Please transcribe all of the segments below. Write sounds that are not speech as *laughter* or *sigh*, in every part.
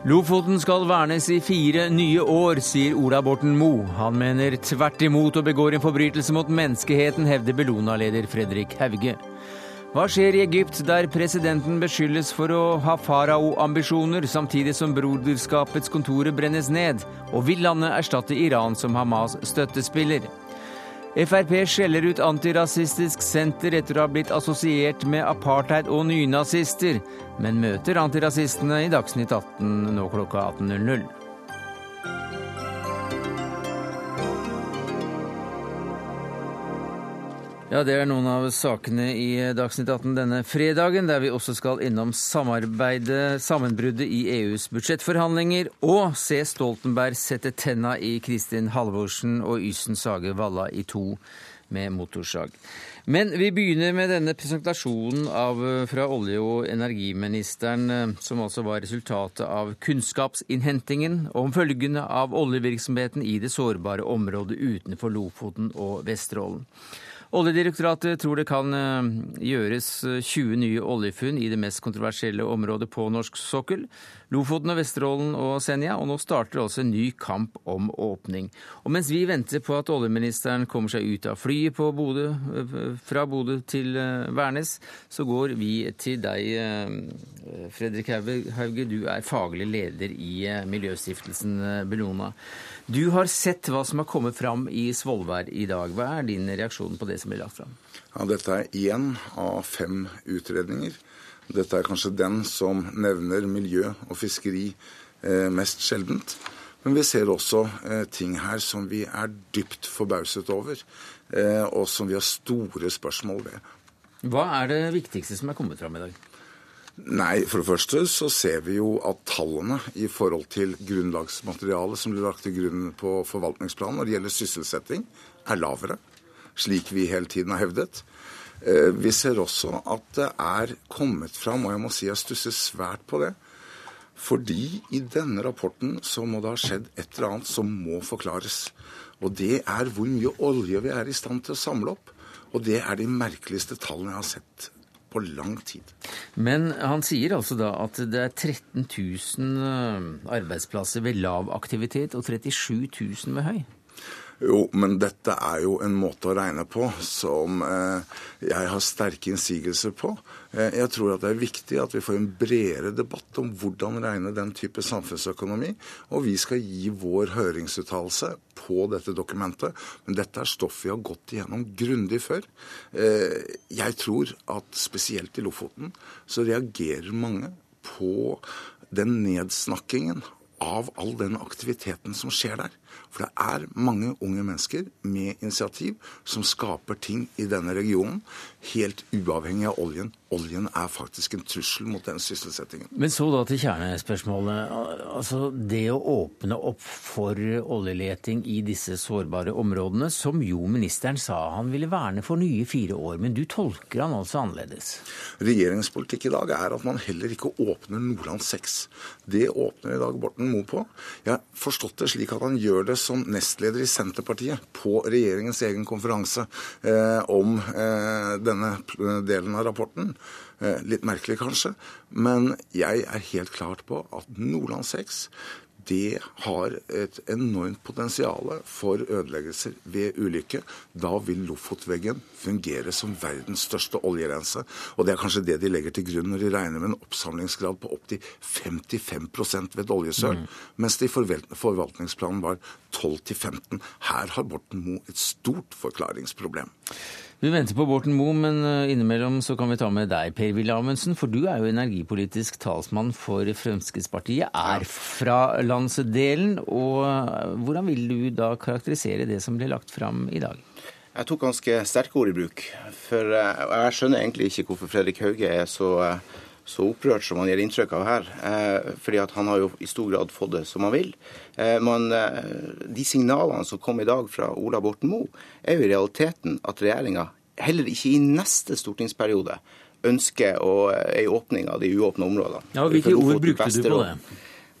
Lofoten skal vernes i fire nye år, sier Ola Borten Moe. Han mener tvert imot og begår en forbrytelse mot menneskeheten, hevder Bellona-leder Fredrik Hauge. Hva skjer i Egypt, der presidenten beskyldes for å ha farao-ambisjoner, samtidig som broderskapets kontorer brennes ned? Og vil landet erstatte Iran som Hamas' støttespiller? Frp skjeller ut Antirasistisk Senter etter å ha blitt assosiert med apartheid og nynazister, men møter antirasistene i Dagsnytt 18 nå klokka 18.00. Ja, Det er noen av sakene i Dagsnytt 18 denne fredagen, der vi også skal innom samarbeidet, sammenbruddet i EUs budsjettforhandlinger, og se Stoltenberg sette tenna i Kristin Halvorsen og Ysen Sage Valla i to med motorsag. Men vi begynner med denne presentasjonen av, fra olje- og energiministeren, som altså var resultatet av kunnskapsinnhentingen om følgene av oljevirksomheten i det sårbare området utenfor Lofoten og Vesterålen. Oljedirektoratet tror det kan eh, gjøres 20 eh, nye oljefunn i det mest kontroversielle området på norsk sokkel, Lofoten og Vesterålen og Senja, og nå starter også en ny kamp om åpning. Og mens vi venter på at oljeministeren kommer seg ut av flyet Bodø, eh, fra Bodø til Værnes, så går vi til deg, Fredrik Hauge. Du er faglig leder i Miljøstiftelsen Bellona. Du har sett hva som har kommet fram i Svolvær i dag. Hva er din reaksjon på det som blir lagt fram? Ja, dette er én av fem utredninger. Dette er kanskje den som nevner miljø og fiskeri eh, mest sjeldent. Men vi ser også eh, ting her som vi er dypt forbauset over, eh, og som vi har store spørsmål ved. Hva er det viktigste som er kommet fram i dag? Nei, for det første så ser vi jo at tallene i forhold til grunnlagsmaterialet som blir lagt til grunn på forvaltningsplanen når det gjelder sysselsetting, er lavere, slik vi hele tiden har hevdet. Eh, vi ser også at det er kommet fram, og jeg må si jeg stusser svært på det, fordi i denne rapporten så må det ha skjedd et eller annet som må forklares. Og det er hvor mye olje vi er i stand til å samle opp. Og det er de merkeligste tallene jeg har sett på lang tid. Men han sier altså da at det er 13 000 eh, arbeidsplasser ved lav aktivitet og 37 000 ved høy? Jo, men dette er jo en måte å regne på som eh, jeg har sterke innsigelser på. Eh, jeg tror at det er viktig at vi får en bredere debatt om hvordan regne den type samfunnsøkonomi. Og vi skal gi vår høringsuttalelse på dette dokumentet. Men dette er stoff vi har gått igjennom grundig før. Eh, jeg tror at spesielt i Lofoten så reagerer mange på den nedsnakkingen av all den aktiviteten som skjer der. For det er mange unge mennesker med initiativ som skaper ting i denne regionen, helt uavhengig av oljen. Oljen er faktisk en trussel mot den sysselsettingen. Men så da til kjernespørsmålet. Altså det å åpne opp for oljeleting i disse sårbare områdene, som jo ministeren sa han ville verne for nye fire år. Men du tolker han altså annerledes? Regjeringens politikk i dag er at man heller ikke åpner Nordland 6. Det åpner i dag Borten Moe på. Jeg har forstått det slik at han gjør det som nestleder i Senterpartiet på regjeringens egen konferanse eh, om eh, denne delen av rapporten. Eh, litt merkelig kanskje, men jeg er helt klart på at Nordland 6 det har et enormt potensial for ødeleggelser ved ulykke. Da vil Lofotveggen fungere som verdens største oljerense. Og det er kanskje det de legger til grunn når de regner med en oppsamlingsgrad på opptil 55 ved et oljesøl, mm. mens det i forvaltningsplanen var 12-15. Her har Borten Moe et stort forklaringsproblem. Vi venter på Borten Moe, men eh, innimellom så kan vi ta med deg, Per-Willy Amundsen. For du er jo energipolitisk talsmann for Fremskrittspartiet, er fra landsdelen. Og eh, hvordan vil du da karakterisere det som ble lagt fram i dag? Jeg tok ganske sterke ord i bruk. For eh, jeg skjønner egentlig ikke hvorfor Fredrik Hauge er så så opprørt som han gir inntrykk av her. Eh, fordi at han har jo i stor grad fått det som han vil. Eh, men eh, de signalene som kom i dag fra Ola Borten Moe, er jo i realiteten at regjeringa heller ikke i neste stortingsperiode ønsker å, ei åpning av de uåpna områdene. Ja, Hvilke ord brukte du på det?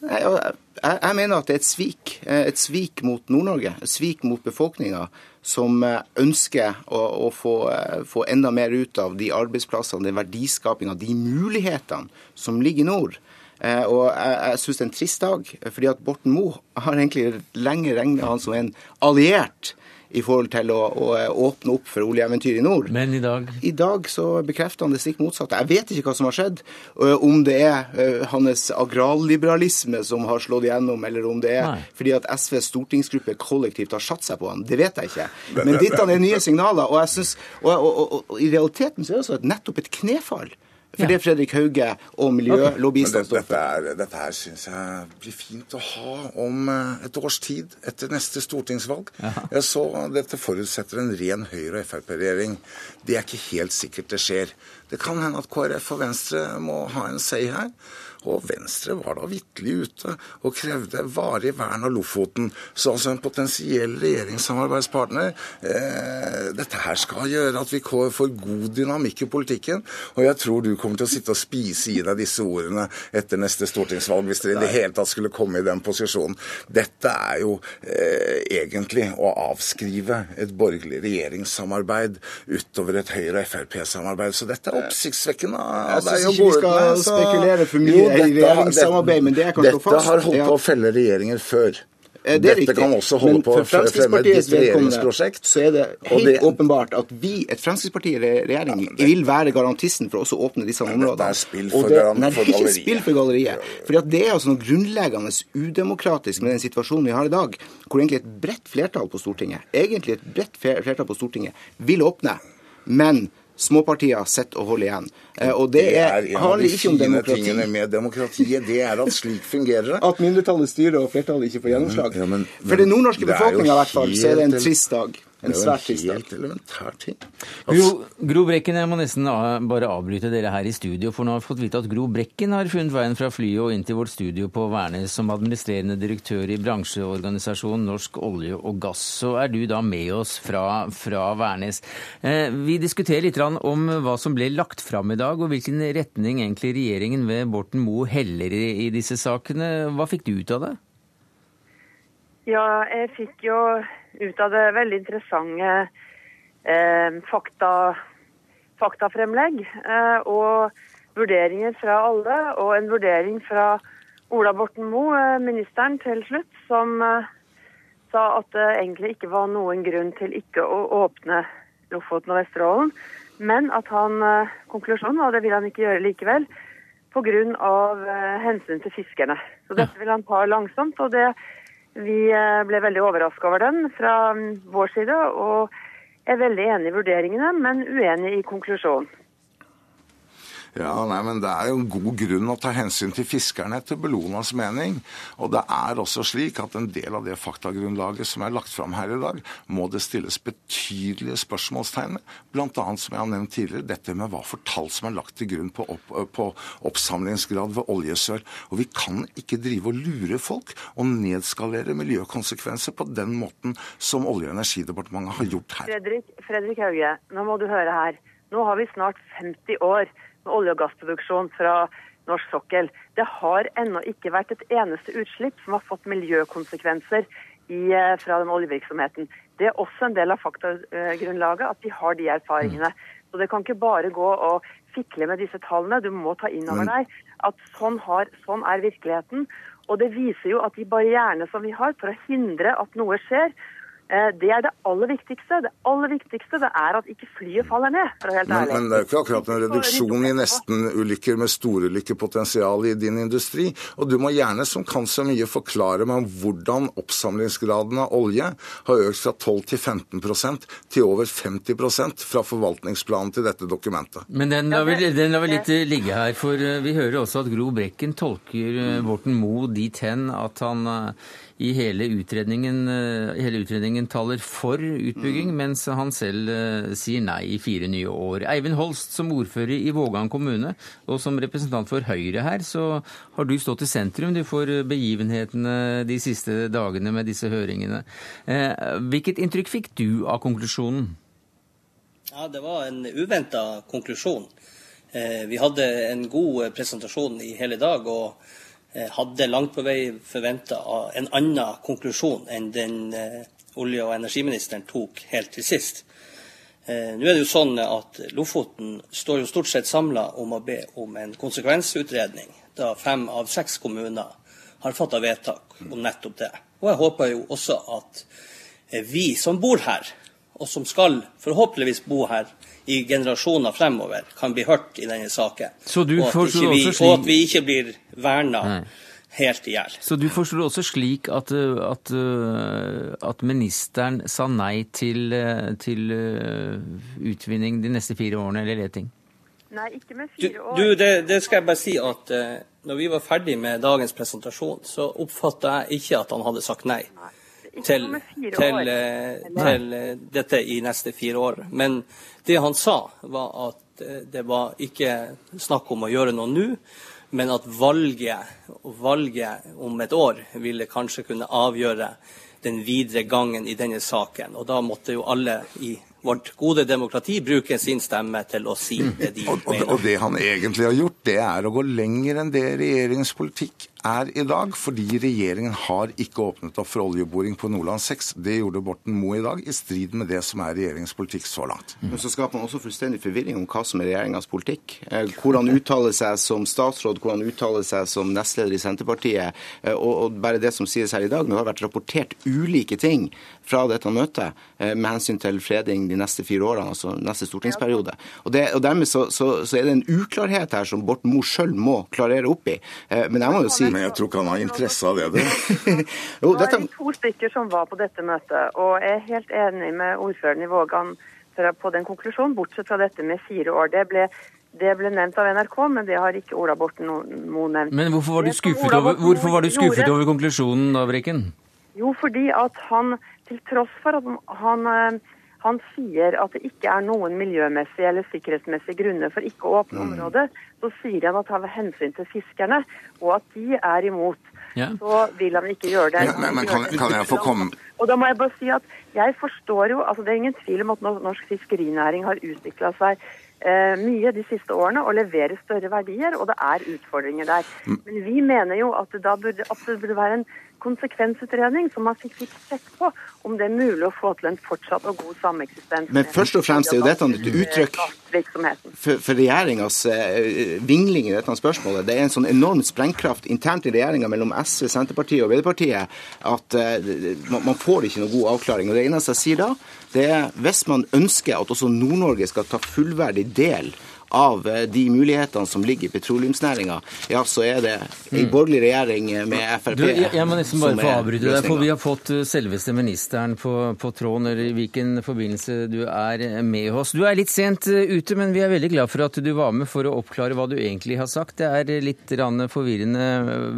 Jeg, jeg, mener at det er et svik. Et svik mot Nord-Norge. Et svik mot befolkninga. Som ønsker å, å få, få, enda mer ut av de arbeidsplassene, den verdiskapinga, de mulighetene som ligger i nord. Og jeg, jeg syns det er en trist dag, fordi at Borten Moe har egentlig lenge regna han som en alliert i forhold til å, å åpne opp for oljeeventyr i nord. Men i dag? I dag så bekrefter han det stikk motsatte. Jeg vet ikke hva som har skjedd. Om det er hans agrarliberalisme som har slått igjennom, eller om det er Nei. fordi at SVs stortingsgruppe kollektivt har satt seg på han. Det vet jeg ikke. Men dette er nye signaler. Og, jeg synes, og, og, og i realiteten så er det altså nettopp et knefall for det er Fredrik Hauge og miljølobbyistene okay. Dette, dette her syns jeg blir fint å ha om eh, et års tid, etter neste stortingsvalg. Jeg så Dette forutsetter en ren Høyre- og Frp-regjering. Det er ikke helt sikkert det skjer. Det kan hende at KrF og Venstre må ha en say her. Og Venstre var da vitterlig ute og krevde varig vern av Lofoten. Så altså en potensiell regjeringssamarbeidspartner eh, Dette her skal gjøre at vi får god dynamikk i politikken. Og jeg tror du kommer til å sitte og spise i deg disse ordene etter neste stortingsvalg, hvis dere i det hele tatt skulle komme i den posisjonen. Dette er jo eh, egentlig å avskrive et borgerlig regjeringssamarbeid utover et Høyre- og Frp-samarbeid. Så dette er oppsiktsvekkende av deg å gå ut med. Jeg syns ikke vi skal spekulere for mye regjeringssamarbeid, men det jeg kan slå fast Dette har holdt på å felle regjeringer før. Det Dette riktig. kan også holde Men på å fremme ditt regjeringsprosjekt. Så er det helt det, åpenbart at vi, et Fremskrittspartiet i regjering, vil være garantisten for å åpne disse områdene. Det er spill for, det, nei, det er ikke spill for galleriet. Fordi det er altså noe grunnleggende udemokratisk med den situasjonen vi har i dag, hvor egentlig et bredt flertall på Stortinget, egentlig et bredt flertall på Stortinget, vil åpne. Men småpartier sitter og holder igjen. Eh, og det, det er en av de fine tingene med demokratiet. Det er at slik fungerer det. At mindretallet styrer og flertallet ikke får gjennomslag. Ja, men, men, For den nordnorske befolkninga i hvert fall, så er det en trist dag. En svært trist dag. Det jo en helt elementær ting. Altså, Gro, Gro, Brekken, jeg må nesten bare avbryte dere her i studio, for nå har vi fått vite at Gro Brekken har funnet veien fra flyet og inn til vårt studio på Værnes som administrerende direktør i bransjeorganisasjonen Norsk olje og gass. Så er du da med oss fra, fra Værnes. Eh, vi diskuterer litt om hva som ble lagt fram i dag, og hvilken retning egentlig regjeringen ved Borten Moe heller i, i disse sakene. Hva fikk du ut av det? Ja, jeg fikk jo ut av det veldig interessante eh, fakta, faktafremlegg. Eh, og vurderinger fra alle, og en vurdering fra Ola Borten Moe, eh, ministeren, til slutt, som eh, sa at det egentlig ikke var noen grunn til ikke å åpne Lofoten og Vesterålen, men at han eh, konklusjonen, og det vil han ikke gjøre likevel, pga. Eh, hensyn til fiskerne. Så dette vil han ta langsomt. og det vi eh, ble veldig overraska over den fra mm, vår side, og er veldig enig i vurderingene, men uenig i konklusjonen. Ja, nei, men Det er jo en god grunn å ta hensyn til fiskerne, etter Bellonas mening. Og det er også slik at en del av det faktagrunnlaget som er lagt fram her i dag, må det stilles betydelige spørsmålstegn ved. Annet, som jeg har nevnt tidligere, dette med hva for tall som er lagt til grunn på, opp, på oppsamlingsgrad ved oljesør. Og vi kan ikke drive og lure folk og nedskalere miljøkonsekvenser på den måten som Olje- og energidepartementet har gjort her. Fredrik, Fredrik Hauge, nå må du høre her. Nå har vi snart 50 år olje- og gassproduksjon fra norsk sokkel. Det har ennå ikke vært et eneste utslipp som har fått miljøkonsekvenser i, eh, fra den oljevirksomheten. Det er også en del av faktagrunnlaget at de har de erfaringene. Så Det kan ikke bare gå og fikle med disse tallene. Du må ta inn over deg at sånn, har, sånn er virkeligheten. Og det viser jo at de barrierene som vi har for å hindre at noe skjer, det er det aller viktigste. Det aller viktigste det er at ikke flyet faller ned. for å være helt ærlig. Men, men det er jo ikke akkurat en reduksjon i nesten-ulykker med storulykkepotensial i din industri. Og du må gjerne, som kan så mye, forklare meg hvordan oppsamlingsgraden av olje har økt fra 12 til 15% til over 50% fra forvaltningsplanen til dette dokumentet. Men den lar vi, den lar vi litt ligge her, for eh, vi hører også at Gro Brekken tolker Borten eh, Moe dit hen at han i hele utredningen, eh, hele utredningen taler for utbygging, mm. mens han selv eh, sier nei i fire nye år. Eivind Holst, som ordfører i Vågan kommune og som representant for Høyre her, så har du stått i sentrum du for begivenhetene de siste dagene med disse høringene. Eh, hvilket inntrykk fikk du av konklusjonen? Ja, Det var en uventa konklusjon. Vi hadde en god presentasjon i hele dag. og hadde langt på vei forventa en annen konklusjon enn den eh, olje- og energiministeren tok helt til sist. Eh, nå er det jo sånn at Lofoten står jo stort sett samla om å be om en konsekvensutredning, da fem av seks kommuner har fatta vedtak om nettopp det. Og jeg håper jo også at eh, vi som bor her, og som skal forhåpentligvis bo her i generasjoner fremover, kan bli hørt i denne saken. og, at vi, og at vi ikke blir verna helt i hjel. Så du forstår også slik at, at, at, ministeren sa nei til, til utvinning de neste fire årene, eller leting? Nei, ikke med fire år. Du, det, det, skal jeg bare si at uh, når vi var ferdig med dagens presentasjon, så oppfatta jeg ikke at han hadde sagt nei. nei til, til, uh, til uh, dette i neste fire år. Men det han sa, var at det var ikke snakk om å gjøre noe nå men at valget, valget om et år ville kanskje kunne avgjøre den videre gangen i denne saken. Og da måtte jo alle i vårt gode demokrati bruke sin stemme til å si det de og, og, og det han egentlig har gjort, det er å gå lenger enn det regjeringens politikk er i dag, fordi regjeringen har ikke åpnet opp for oljeboring på Nordland 6. Det gjorde Borten Moe i dag, i strid med det som er regjeringens politikk så langt. Men så skaper man også fullstendig forvirring om hva som er regjeringens politikk. Hvordan hvor han uttaler seg som statsråd, hvor han uttaler seg som nestleder i Senterpartiet. Eh, og, bare det som sies her i dag, det har vært rapportert ulike ting fra dette møtet eh, med hensyn til freding de neste fire årene, altså neste stortingsperiode. Og, det, og dermed så, så, så, er det en uklarhet her som Borten Moe sjøl må klarere opp i. Men jeg må jo si men jeg tror ikke han har interesse av det. *laughs* det. jo, dette... Det var to stykker som var på dette møtet, og jeg er helt enig med ordføreren i Vågan på den konklusjonen, bortsett fra dette med fire år. Det ble, det ble nevnt av NRK, men det har ikke Ola Borten Moe nevnt. Men hvorfor var du skuffet, over, hvorfor var du skuffet over konklusjonen da, Brikken? Jo, fordi at han, til tross for at han eh, han sier at det ikke er noen miljømessige eller sikkerhetsmessige grunner for ikke å åpne mm. området. Så sier han at han vil hensyn til fiskerne, og at de er imot, ja. så vil han ikke gjøre det. Ja, men, men kan, kan, jeg få komme Og da må jeg bare si at jeg forstår jo altså Det er ingen tvil om at norsk fiskerinæring har utvikla seg eh, mye de siste årene og leverer større verdier, og det er utfordringer der. Mm. Men vi mener jo at det da burde, at det burde være en konsekvensutredning som man fikk, fikk sett på om det er mulig å få til en fortsatt og god sameksistens. Men først og fremst er jo dette et uttrykk for, for regjeringas uh, vingling i dette spørsmålet. Det er en sånn enorm sprengkraft internt i regjeringa mellom SV, Senterpartiet og Arbeiderpartiet at uh, man, man får ikke noe god avklaring. Og Det eneste jeg sier da, det er hvis man ønsker at også Nord-Norge skal ta fullverdig del av eh, de mulighetene som ligger i petroleumsnæringa, ja, så er det en mm. borgerlig regjering med Frp du, jeg, jeg må nesten bare få avbryte deg, for vi har fått eh, selveste ministeren på, på tråden, eller i hvilken forbindelse du er med oss. Du er litt sent eh, ute, men vi er veldig glad for at du var med for å oppklare hva du egentlig har sagt. Det er litt forvirrende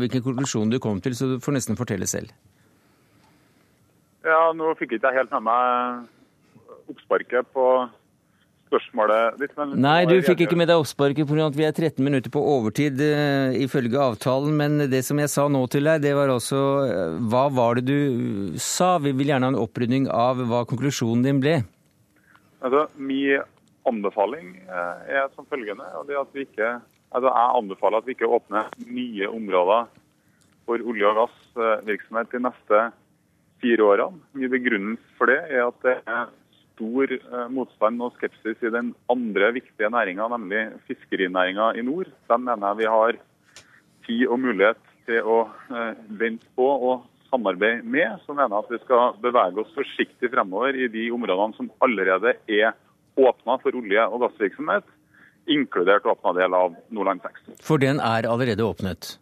hvilken konklusjon du kom til, så du får nesten fortelle selv. Ja, nå fikk jeg ikke helt med meg oppsparket på spørsmålet ditt. Nei, du fikk ikke med deg oppsparket pga. at vi er 13 minutter på overtid uh, ifølge avtalen. Men det som jeg sa nå til deg, det var også uh, Hva var det du sa? Vi vil gjerne ha en opprydning av hva konklusjonen din ble. Altså, Min anbefaling uh, er som følgende. og det at vi ikke, altså Jeg anbefaler at vi ikke åpner nye områder for olje- og gassvirksomhet de neste fire årene. Min begrunnelse for det er at det er stor eh, motstand og skepsis i den andre viktige næringa, nemlig fiskerinæringa i nord. Den mener jeg vi har tid og mulighet til å eh, vente på og samarbeide med. Så mener jeg at vi skal bevege oss forsiktig fremover i de områdene som allerede er åpna for olje- og gassvirksomhet, inkludert åpna del av Nordland 6. For den er allerede åpnet?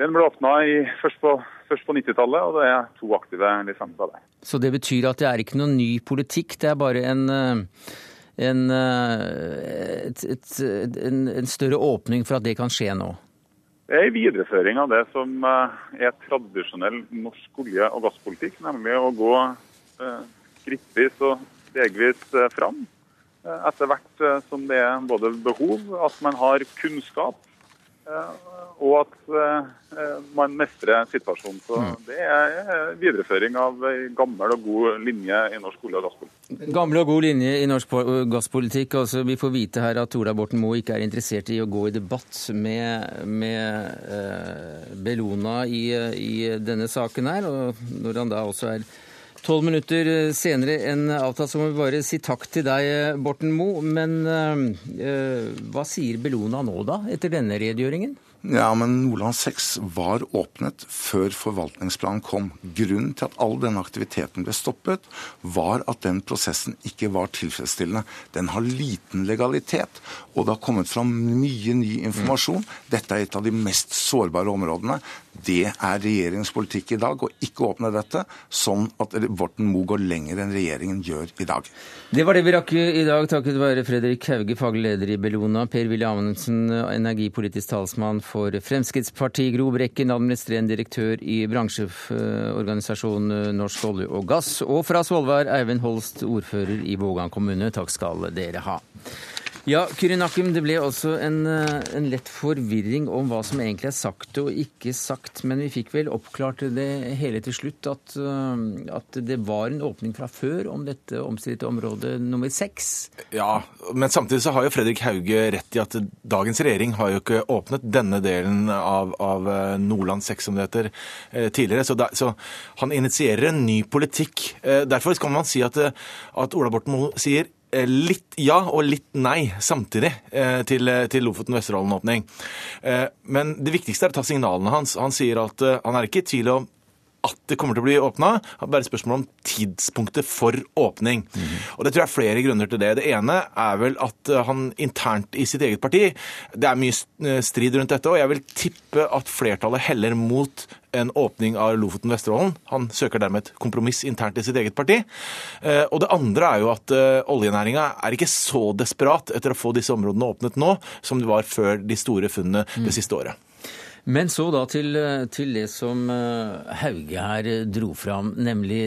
Den ble åpna først på, på 90-tallet, og det er to aktive lisenser der. Så det betyr at det er ikke noen ny politikk, det er bare en, eh, en, eh, et, et, en, en større åpning for at det kan skje nå? Det er en videreføring av det som eh, er tradisjonell norsk olje- og gasspolitikk, nemlig å gå skrittvis og stegvis fram. Etter hvert som det er både behov, at man har kunnskap og at eh, man mestrer situasjonen. Så mm. Det er videreføring av gammel og god linje i norsk olje- og gasspolitikk. Gammel og god linje i norsk gasspolitikk. altså Vi får vite her at Ola Borten Moe ikke er interessert i å gå i debatt med, med Bellona i, i, denne saken her. og Når han da også er Tolv minutter senere enn avtalt så må vi bare si takk til deg, Borten Moe. Men øh, hva sier Bellona nå, da, etter denne redegjøringen? Ja, men Nordland 6 var åpnet før forvaltningsplanen kom. Grunnen til at all denne aktiviteten ble stoppet, var at den prosessen ikke var tilfredsstillende. Den har liten legalitet, og det har kommet fram mye ny informasjon. Dette er et av de mest sårbare områdene. Det er regjeringens politikk i dag å ikke åpne dette, sånn at Borten Moe går lenger enn regjeringen gjør i dag. Det var det vi rakk i dag, takket være Fredrik Hauge, faglig leder i Bellona, Per-Willy Amundsen, energipolitisk talsmann for Fremskrittspartiet, Gro Brekken, administrerende direktør i bransjeorganisasjonen Norsk olje og gass, og fra Svolvær, Eivind Holst, ordfører i Vågan kommune. Takk skal dere ha. Ja, Kyrin det ble altså en, eh, en, lett forvirring om hva som egentlig er sagt og ikke sagt. Men vi fikk vel oppklart det hele til slutt, at, eh, at det var en åpning fra før om dette omstridte området nummer seks? Ja, men samtidig så har jo Fredrik Hauge rett i at dagens regjering har jo ikke åpnet denne delen av, av eh, Nordland 6, som det heter, tidligere. Så, da, så, han initierer en ny politikk. Derfor kan man si at, at Ola Borten Moe sier litt ja og litt nei samtidig eh, til, til Lofoten-Vesterålen-åpning. Eh, men det viktigste er å ta signalene hans. Han sier at han er ikke i tvil om at det kommer til å bli åpna. Bare spørsmål om tidspunktet for åpning. Mm. Og Det tror jeg er flere grunner til det. Det ene er vel at han internt i sitt eget parti Det er mye strid rundt dette, og jeg vil tippe at flertallet heller mot en åpning av Lofoten-Vesterålen. Han søker dermed et kompromiss internt i sitt eget parti. Eh, og det andre er jo at eh, oljenæringa er ikke så desperat etter å få disse områdene åpnet nå, som det var før de store funnene det mm. siste året. Men så da til, til, det som eh, Hauge her dro fram, nemlig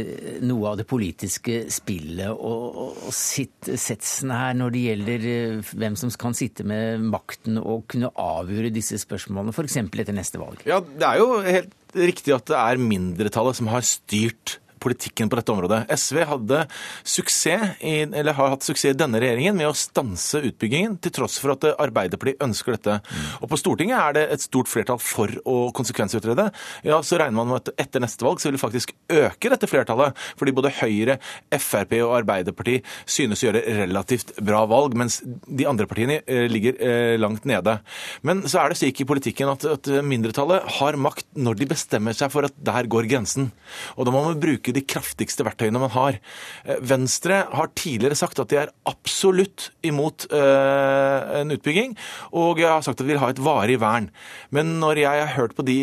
noe av det politiske spillet og, og sitt, setsen her når det gjelder hvem som kan sitte med makten og kunne avgjøre disse spørsmålene, f.eks. etter neste valg. Ja, det er jo helt riktig at det er mindretallet som har styrt politikken på dette området. SV hadde suksess i, eller har hatt suksess i denne regjeringen med å stanse utbyggingen, til tross for at Arbeiderpartiet ønsker dette. Mm. Og På Stortinget er det et stort flertall for å konsekvensutrede. Ja, Så regner man med at etter neste valg så vil det faktisk øke dette flertallet, fordi både Høyre, Frp og Arbeiderpartiet synes å gjøre relativt bra valg, mens de andre partiene eh, ligger eh, langt nede. Men så er det slik i politikken at, at mindretallet har makt når de bestemmer seg for at der går grensen. Og da må man bruke de kraftigste verktøyene man har. Eh, Venstre har tidligere sagt at de er absolutt imot uh, en utbygging, og jeg har sagt at de vil ha et varig vern. Men når jeg har hørt på de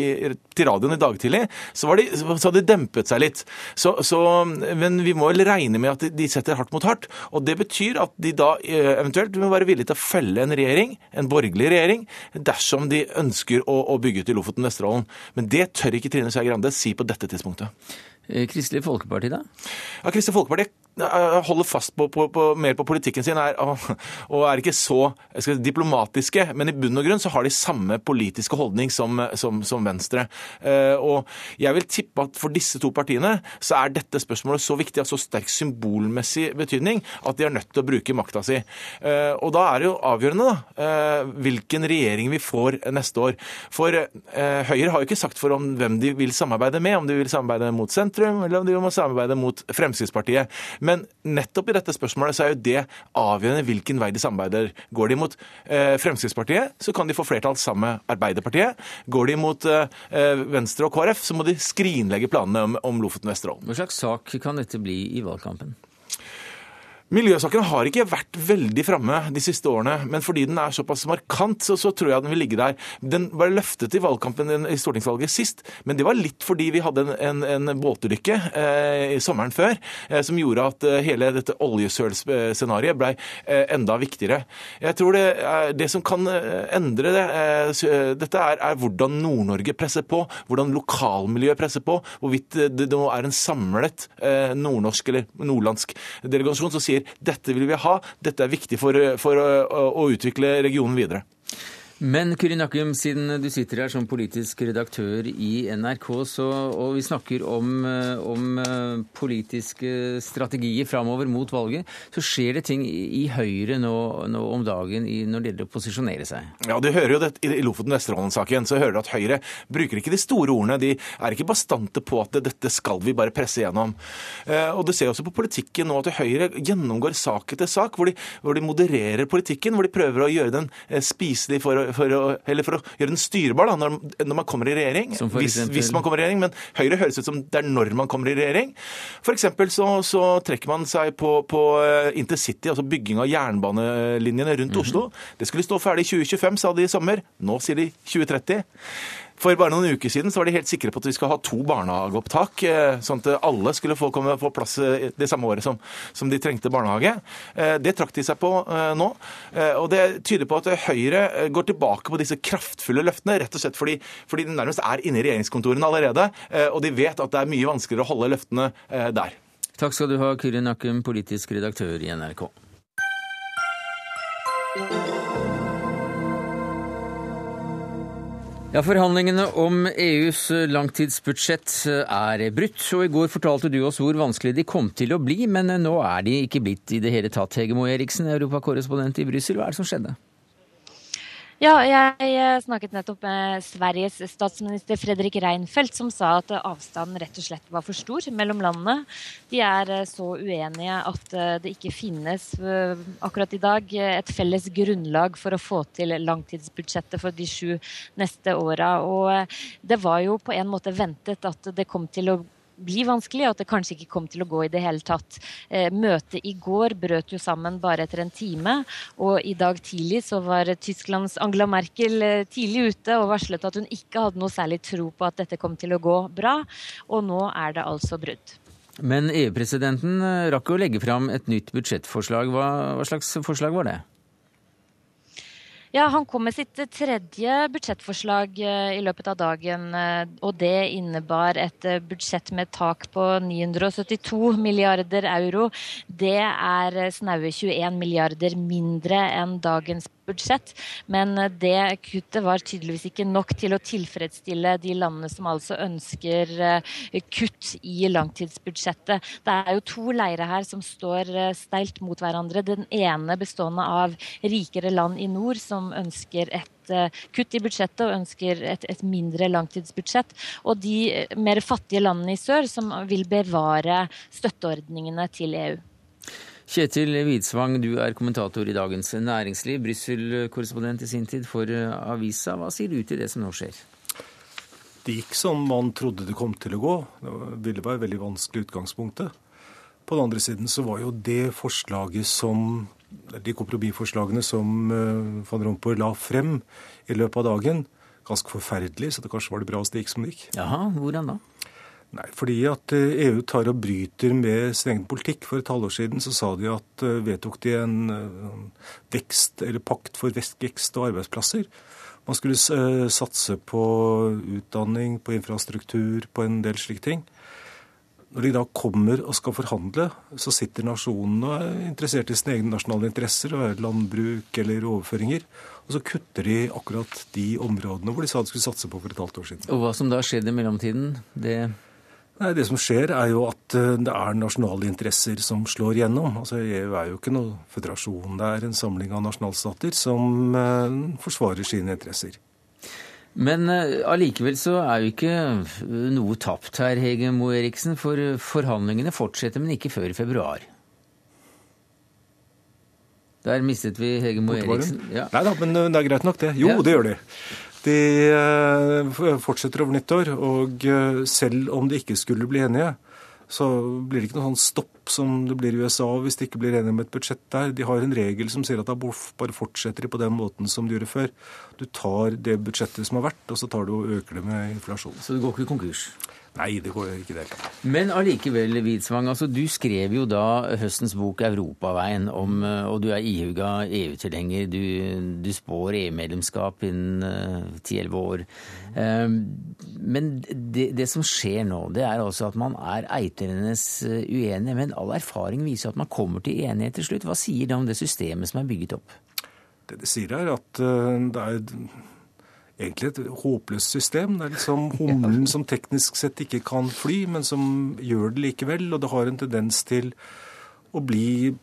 til radioen i dag tidlig, så, de, så hadde de dempet seg litt. Så, så, men vi må vel regne med at de setter hardt mot hardt. Og det betyr at de da uh, eventuelt vil være villige til å felle en regjering, en borgerlig regjering, dersom de ønsker å, å bygge ut i Lofoten og Vesterålen. Men det tør ikke Trine Skei Grande si på dette tidspunktet. Eh, Kristelig Folkeparti, da? Ja, Kristelig Folkeparti holder fast på, på, på, mer på politikken sin er, og, er ikke så si, diplomatiske. Men i bunn og grunn så har de samme politiske holdning som, som, som Venstre. Uh, og jeg vil tippe at for disse to partiene så er dette spørsmålet så viktig, av så sterk symbolmessig betydning, at de er nødt til å bruke makta si. Uh, og da er det jo avgjørende da, hvilken regjering vi får neste år. For Høyre har jo ikke sagt for om hvem de vil samarbeide med, om de vil samarbeide mot sentrum, eller om de vil samarbeide mot Fremskrittspartiet. Men nettopp i dette spørsmålet så er jo det avgjørende hvilken vei de samarbeider. Går de mot eh, Fremskrittspartiet, så kan de få flertall sammen med Arbeiderpartiet. Går de mot eh, Venstre og KrF, så må de skrinlegge planene om, om Lofoten og Vesterålen. Hva slags sak kan dette bli i valgkampen? Miljøsaken har ikke vært veldig framme de siste årene, men fordi den er såpass markant, så, så, tror jeg den vil ligge der. Den ble løftet i valgkampen i stortingsvalget sist, men det var litt fordi vi hadde en, en, en båtulykke eh, sommeren før eh, som gjorde at eh, hele dette oljesølscenarioet ble eh, enda viktigere. Jeg tror det, er, det som kan eh, endre det, eh, dette er, er hvordan Nord-Norge presser på, hvordan lokalmiljøet presser på, hvorvidt det nå er en samlet nordnorsk eller nordlandsk delegasjon som sier dette vil vi ha, dette er viktig for, for å, å utvikle regionen videre. Men Kuri Nakkum, siden du sitter her som politisk redaktør i NRK, så, og vi snakker om, eh, om eh, politiske strategier framover mot valget, så skjer det ting i Høyre nå, nå om dagen i, når det gjelder å posisjonere seg? Ja, du hører jo det i Lofoten-Vesterålen-saken, så hører du at Høyre bruker ikke de store ordene. De er ikke bastante på at dette skal vi bare presse gjennom. Eh, og du ser også på politikken nå at Høyre gjennomgår sak etter sak, hvor de, hvor de modererer politikken, hvor de prøver å gjøre den spiselig for for å, eller for å gjøre den styrbar da, når, når man kommer i regjering. Hvis, hvis, man kommer i regjering, Men Høyre høres ut som det er når man kommer i regjering. F.eks. Så, så trekker man seg på, på eh, intercity, altså bygging av jernbanelinjene rundt mm -hmm. Oslo. Det skulle stå ferdig i 2025, sa de i sommer. Nå sier de 2030. For bare noen uker siden så var de helt sikre på at vi skal ha to barnehageopptak, eh, sånn at alle skulle få, komme, få plass eh, det samme året som, som, de trengte barnehage. Eh, det trakk de seg på nå. Og det tyder på at Høyre går tilbake på disse kraftfulle løftene, rett og slett fordi, fordi de nærmest er inne i regjeringskontorene allerede, og de vet at det er mye vanskeligere å holde løftene der. Takk skal du ha, Kyrin Akum, politisk redaktør i NRK. Ja, Forhandlingene om EUs langtidsbudsjett er brutt, og i går fortalte du oss hvor vanskelig de kom til å bli, men nå er de ikke blitt i det hele tatt. Hege Moe Eriksen, europakorrespondent i Brussel, hva er det som skjedde? Ja, jeg snakket nettopp med Sveriges statsminister Fredrik Reinfeldt, som sa at avstanden rett og slett var for stor mellom landene. De er eh, så uenige at eh, det ikke finnes eh, akkurat i dag et felles grunnlag for å få til langtidsbudsjettet for de sju neste åra. Det var jo på en måte ventet at det kom til å bli vanskelig, og at det kanskje ikke kom til å gå i det hele tatt. Eh, møtet i går brøt jo sammen bare etter en time, og i dag tidlig så var Tysklands Angela Merkel eh, tidlig ute og varslet at hun ikke hadde noe særlig tro på at dette kom til å gå bra, og nå er det altså brudd. Men EU-presidenten eh, rakk å legge fram et nytt budsjettforslag. Hva, hva slags forslag var det? Ja, Han kom med sitt tredje budsjettforslag eh, i løpet av dagen. Eh, og det innebar et eh, budsjett med tak på 972 milliarder euro. Det er snaue 21 milliarder mindre enn dagens budsjett. Men det kuttet var tydeligvis ikke nok til å tilfredsstille de landene som altså ønsker eh, kutt i langtidsbudsjettet. Det er jo to leirer her som står eh, steilt mot hverandre. Den ene bestående av rikere land i nord som ønsker et eh, kutt i budsjettet og ønsker et, et, mindre langtidsbudsjett. Og de mer fattige landene i sør som vil bevare støtteordningene til EU. Kjetil Widsvang, du er kommentator i Dagens Næringsliv, Brussel-korrespondent i sin tid for eh, avisa. Hva sier du til det som nå skjer? Det gikk som man trodde det kom til å gå. Det ville være veldig vanskelig utgangspunktet. På den andre siden så var jo det forslaget som de kompromissforslagene som eh, van Rompuy la frem i løpet av dagen, ganske forferdelig, så det kanskje var det bra at det gikk som det gikk. Jaha, hvordan da? Nei, fordi at EU eh, tar og bryter med sin egen politikk. For et halvår siden så sa de at eh, vedtok de en eh, vekst, eller pakt for vekst og arbeidsplasser. Man skulle satse på utdanning, på infrastruktur, på en del slike ting. Når de da kommer og skal forhandle, så sitter nasjonene og er interessert i sine egne nasjonale interesser, og er landbruk eller overføringer. Og så kutter de akkurat de områdene hvor de sa de skulle satse på for et halvt år siden. Og hva som da skjedde i mellomtiden, det Nei, Det som skjer, er jo at eh, det er nasjonale interesser som slår gjennom. Altså, EU er jo ikke noe føderasjon. Det er en samling av nasjonalstater som eh, forsvarer sine interesser. Men eh, allikevel så er jo ikke noe tapt her, Hege Moe Eriksen. For forhandlingene fortsetter, men ikke før i februar. Der mistet vi Hege Moe Eriksen. Ja. Nei da, men det er greit nok, det. Jo, ja. det gjør de. De eh, fortsetter over nyttår, og eh, selv om de ikke skulle bli enige, så blir det ikke noe sånn stopp som det blir i USA hvis de ikke blir enige om et budsjett der. De har en regel som sier at da bare fortsetter de på den måten som de gjorde før. Du tar det budsjettet som har vært, og så tar du og øker det med inflasjon. Så det går ikke konkurs? Nei, det går ikke det. Men allikevel, Widsvang, altså, du skrev jo da høstens bok 'Europaveien', om, eh, og du er ihuga EU-tilhenger. Du, du, spår EU-medlemskap innen ti-elleve 10-11 år. Um, men det, det, som skjer nå, det er altså at man er eiternes uenige. Men all erfaring viser at man kommer til enighet til slutt. Hva sier det om det systemet som er bygget opp? Det de sier, er at det er egentlig et håpløst system. Det er liksom humlen som teknisk sett ikke kan fly, men som gjør det likevel. Og det har en tendens til å bli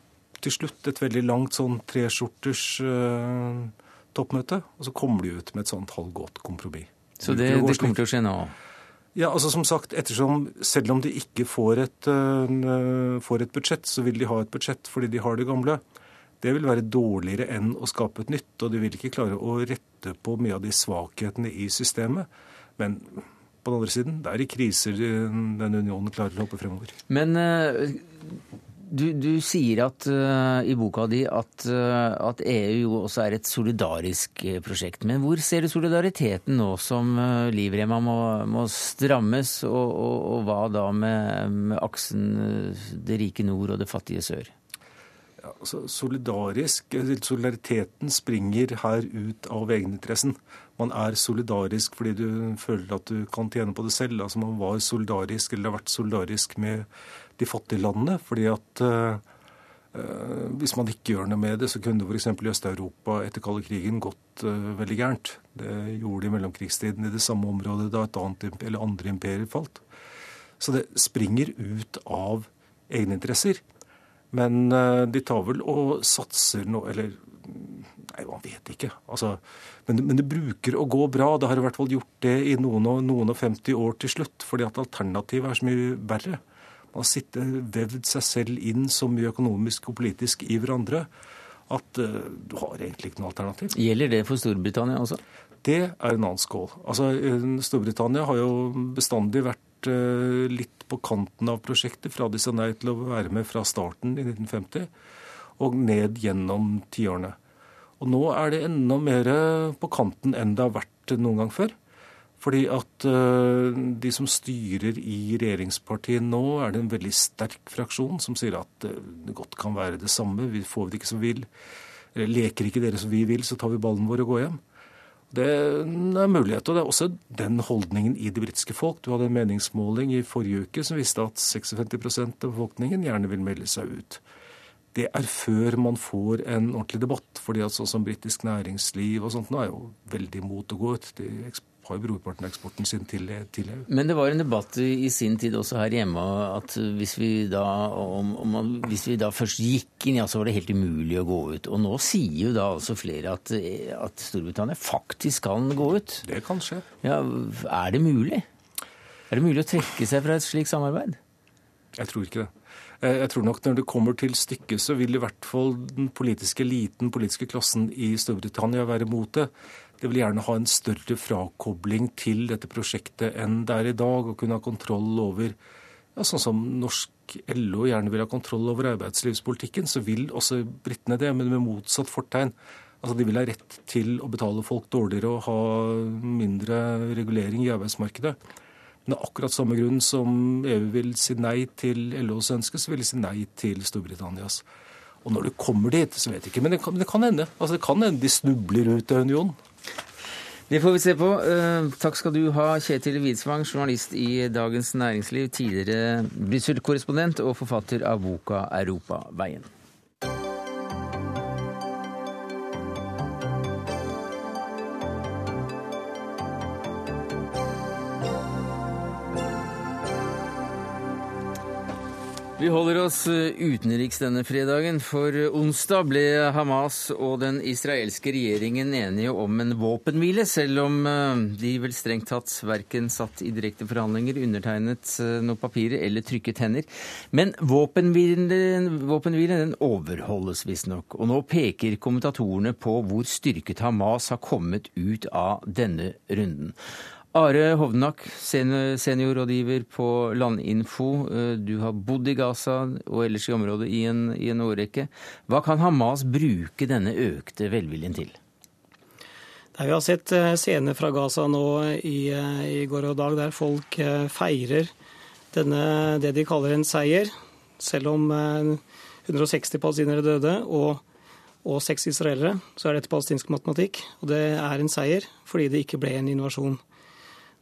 til slutt et veldig langt sånn treskjorters uh, toppmøte. Og så kommer de ut med et sånt halvgodt kompromiss. Så det, det kommer til å skje nå? Ja, altså som sagt, ettersom Selv om de ikke får et, uh, får et budsjett, så vil de ha et budsjett fordi de har det gamle det vil være dårligere enn å skape et nytt. Og de vil ikke klare å rette på mye av de svakhetene i systemet. Men på den andre siden, det er i kriser den unionen klarer å hoppe fremover. Men uh, du, du, sier at, uh, i boka di at, uh, at, EU jo også er et solidarisk prosjekt. Men hvor ser du solidariteten nå som livremma må, må strammes, og, og, og, hva da med, med aksen det rike nord og det fattige sør? Altså solidarisk, Solidariteten springer her ut av egeninteressen. Man er solidarisk fordi du føler at du kan tjene på det selv. Altså Man var solidarisk eller har vært solidarisk med de fattige landene. fordi at uh, hvis man ikke gjør noe med det, så kunne det f.eks. i Øst-Europa etter kalde krigen gått uh, veldig gærent. Det gjorde det i mellomkrigstiden i det samme området da et annet eller andre imperier falt. Så det springer ut av egeninteresser. Men eh, de tar vel og satser nå Eller nei, man vet ikke. Altså, men, men, det bruker å gå bra. Det har i hvert fall gjort det i noen og, noen og 50 år til slutt. Fordi at alternativet er så mye verre. Man har sittet, vevd seg selv inn så mye økonomisk og politisk i hverandre at uh, du har egentlig ikke noe alternativ. Gjelder det for Storbritannia også? Det er en annen skål. Altså, Storbritannia har jo bestandig vært uh, litt på kanten av prosjektet fra de sa nei til å være med fra starten i 1950 og ned gjennom tiårene. Og nå er det enda mer på kanten enn det har vært noen gang før. Fordi at uh, de som styrer i regjeringspartiet nå, er det en veldig sterk fraksjon som sier at det godt kan være det samme, vi får det ikke som vi vil. Leker ikke dere som vi vil, så tar vi ballen vår og går hjem. Det er mulighet, og det er også den holdningen i det britiske folk. Du hadde en meningsmåling i forrige uke som viste at 56% av befolkningen gjerne vil melde seg ut. Det er før man får en ordentlig debatt, fordi at sånn som britisk næringsliv og sånt nå er jo veldig imot å gå ut. De har brorparten av eksporten sin til, til, EU. Men det var en debatt i sin tid også her hjemme at hvis vi da, om, om, hvis vi da først gikk inn, ja, så var det helt umulig å gå ut. Og nå sier jo da altså flere at, at Storbritannia faktisk kan gå ut. Det kan skje. Ja, Er det mulig? Er det mulig å trekke seg fra et slikt samarbeid? Jeg tror ikke det. Jeg tror nok når det kommer til stykket, så vil i hvert fall den politiske eliten, den politiske klassen i Storbritannia være mot det. Det vil gjerne ha en større frakobling til dette prosjektet enn det er i dag. Og kunne ha kontroll over ja, Sånn som norsk LO gjerne vil ha kontroll over arbeidslivspolitikken, så vil også britene det, men med motsatt fortegn. Altså De vil ha rett til å betale folk dårligere og ha mindre regulering i arbeidsmarkedet. Men av akkurat samme grunn som EU vil si nei til LOs ønske, så vil de si nei til Storbritannias. Og når du kommer dit, så vet jeg ikke. Men det kan, det kan hende. Altså, det kan hende de snubler ut av unionen. Det får vi se på. Eh, takk skal du ha, Kjetil Widsvang, journalist i Dagens Næringsliv, tidligere Brussel-korrespondent og forfatter av boka 'Europaveien'. Vi holder oss eh, utenriks denne fredagen, for onsdag ble Hamas og den israelske regjeringen enige om en våpenhvile, selv om eh, de vel strengt tatt verken satt i direkte forhandlinger, undertegnet eh, noen papirer eller trykket hender. Men våpenhvilen, våpenhvilen overholdes visstnok, og nå peker kommentatorene på hvor styrket Hamas har kommet ut av denne runden. Are Hovnak, seniorrådgiver på Landinfo. Eh, du har bodd i Gaza og ellers i området i en, i en årrekke. Hva kan Hamas bruke denne økte velviljen til? Nei, vi har sett eh, scener fra Gaza nå i, eh, i, går og dag der folk feirer denne, det de kaller en seier. Selv om 160 palestinere døde og, og seks israelere, så er dette palestinsk matematikk. Og det er en seier fordi det ikke ble en invasjon.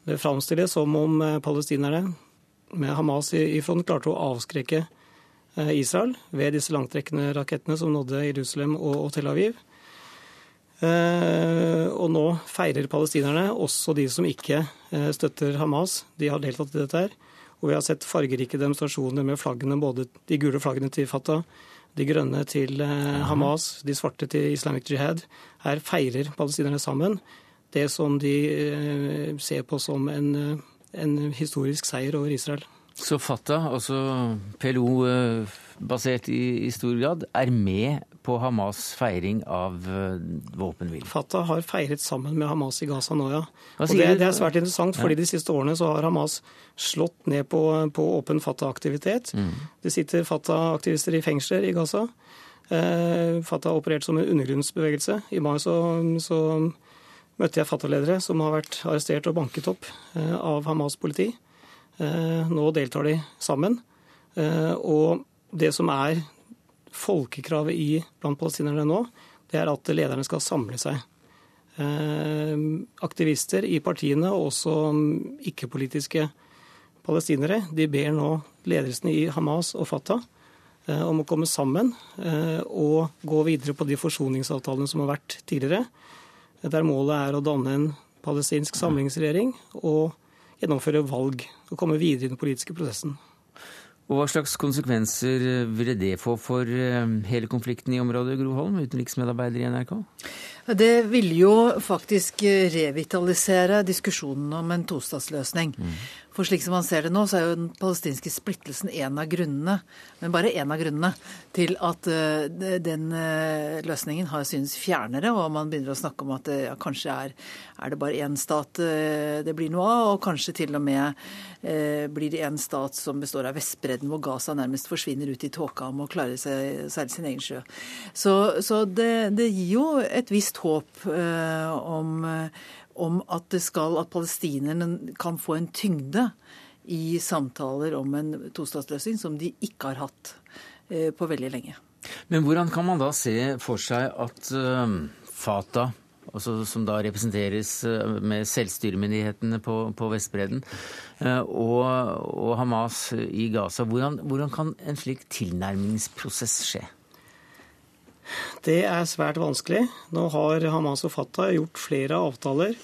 Det framstilles som om eh, palestinerne med Hamas i front klarte å avskrekke eh, Israel ved disse langtrekkende rakettene som nådde Jerusalem og Tel Aviv. Og nå feirer palestinerne, også de som ikke støtter Hamas, de har deltatt i dette her. Og vi har sett fargerike demonstrasjoner med flaggene, både de gule flaggene til Fatah, de grønne til Hamas, de svarte til Islamic Jihad. Her feirer palestinerne sammen det som de ser på som en, en historisk seier over Israel. Så Fatah, altså PLO basert i, i, stor grad, er med på Hamas' feiring av våpenhvile? Fatah har feiret sammen med Hamas i Gaza nå, ja. Og det, det, er svært interessant, fordi ja. de siste årene så har Hamas slått ned på, på åpen Fatah-aktivitet. Mm. Det sitter Fatah-aktivister i fengsler i Gaza. Eh, Fatah har operert som en undergrunnsbevegelse. I mai så, så møtte jeg Fatah-ledere som har vært arrestert og banket opp eh, av Hamas politi. Eh, nå deltar de sammen. Eh, og det som er folkekravet i, blant palestinerne nå, det er at lederne skal samle seg. Aktivister i partiene og også ikke-politiske palestinere de ber nå ledelsen i Hamas og Fatah om å komme sammen og gå videre på de forsoningsavtalene som har vært tidligere, der målet er å danne en palestinsk samlingsregjering og gjennomføre valg og komme videre i den politiske prosessen. Og Hva slags konsekvenser ville det få for eh, hele konflikten i området, Gro Holm, utenriksmedarbeider i NRK? Det vil jo faktisk revitalisere diskusjonen om en tostatsløsning. Mm. For slik som man ser det nå, så er jo den palestinske splittelsen en av grunnene, men bare en av grunnene, til at uh, den uh, løsningen har synes fjernere, og man begynner å snakke om at ja, kanskje er, er, det bare én stat det blir noe av, og kanskje til og med blir det en stat som består av Vestbredden, hvor Gaza nærmest forsvinner ut i tåka om å klare seg, seile sin egen sjø. Så, så det, det, gir jo et visst håp om om at, skal, at palestinerne kan få en tyngde i samtaler om en tostatsløsning som de ikke har hatt eh, på veldig lenge. Men hvordan kan man da se for seg at Fatah, altså som da representeres med selvstyremyndighetene på, på Vestbredden, og, og, Hamas i Gaza, hvordan, hvordan kan en slik tilnærmingsprosess skje? Det er svært vanskelig. Nå har Hamas og Fatah gjort flere avtaler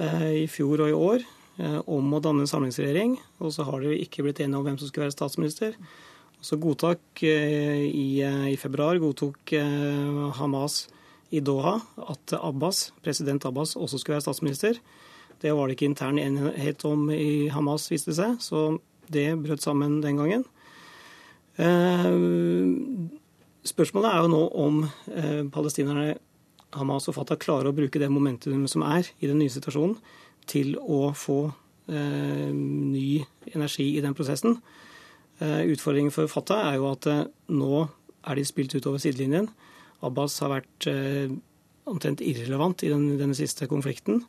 eh, i fjor og i år eh, om å danne en samlingsregjering. Og så har de ikke blitt enige om hvem som skulle være statsminister. Så godtak eh, i, i, februar godtok Hamas i Doha at Abbas, president Abbas også skulle være statsminister. Det var det ikke intern enighet om i Hamas, viste det seg, så det brøt sammen den gangen. Spørsmålet er jo nå om eh, palestinerne, Hamas og Fatah, klarer å bruke det momentumet som er i den nye situasjonen, til å få eh, ny energi i den prosessen. Eh, utfordringen for Fatah er jo at eh, nå er de spilt utover sidelinjen. Abbas har vært eh, omtrent irrelevant i den, denne siste konflikten.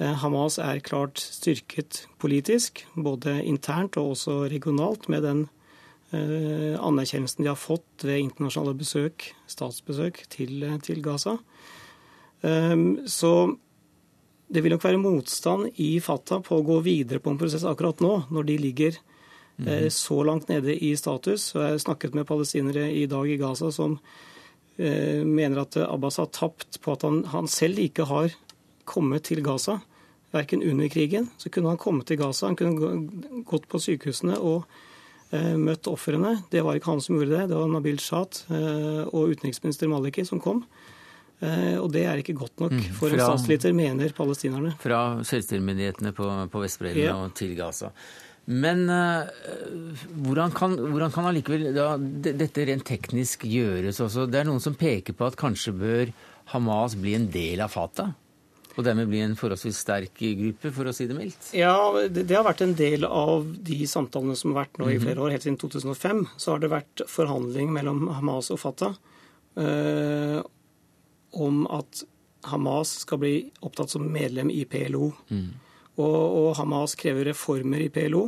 Eh, Hamas er klart styrket politisk, både internt og også regionalt, med den anerkjennelsen de har fått ved internasjonale besøk, statsbesøk, til, til Gaza. Ehm, så det vil nok være motstand i Fatah på å gå videre på en prosess akkurat nå, når de ligger mm. så langt nede i status. Og jeg har snakket med palestinere i dag i Gaza som eh, mener at Abbas har tapt på at han, han selv ikke har kommet til Gaza. Verken under krigen så kunne han kommet til Gaza. Han kunne gått på sykehusene og Eh, møtt ofrene. Det var ikke han som gjorde det, det var Nabil Shat eh, og utenriksminister Maliki som kom. Eh, og det er ikke godt nok for for en statsliter, mener palestinerne. Fra selvstyremyndighetene på, på Vestbredden ja. og til Gaza. Men uh, hvordan kan, hvordan kan allikevel da, dette rent teknisk gjøres også? Det er noen som peker på at kanskje bør Hamas bli en del av Fatah? Og dermed bli en forholdsvis sterk gruppe, for å si det mildt? Ja, det, det har vært en del av de samtalene som har vært nå i mhm. flere år. Helt siden 2005 så har det vært forhandling mellom Hamas og Fatah eh, om at Hamas skal bli opptatt som medlem i PLO. Mm. Og, og, Hamas krever reformer i PLO.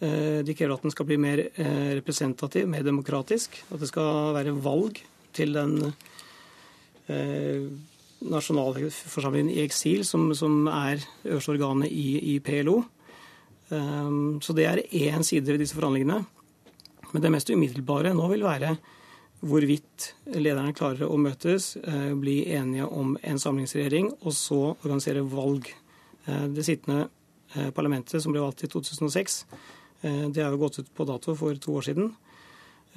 Eh, de krever at den skal bli mer eh, representativ, mer demokratisk. At det skal være valg til den eh, nasjonalforsamlingen i eksil, som, som er øverste organet i, i PLO. Um, så det er én side ved disse forhandlingene. Men det mest umiddelbare nå vil være hvorvidt lederne klarer å møtes, bli enige om en samlingsregjering, og så organisere valg. Det sittende parlamentet, som ble valgt i 2006, det har jo gått ut på dato for to år siden.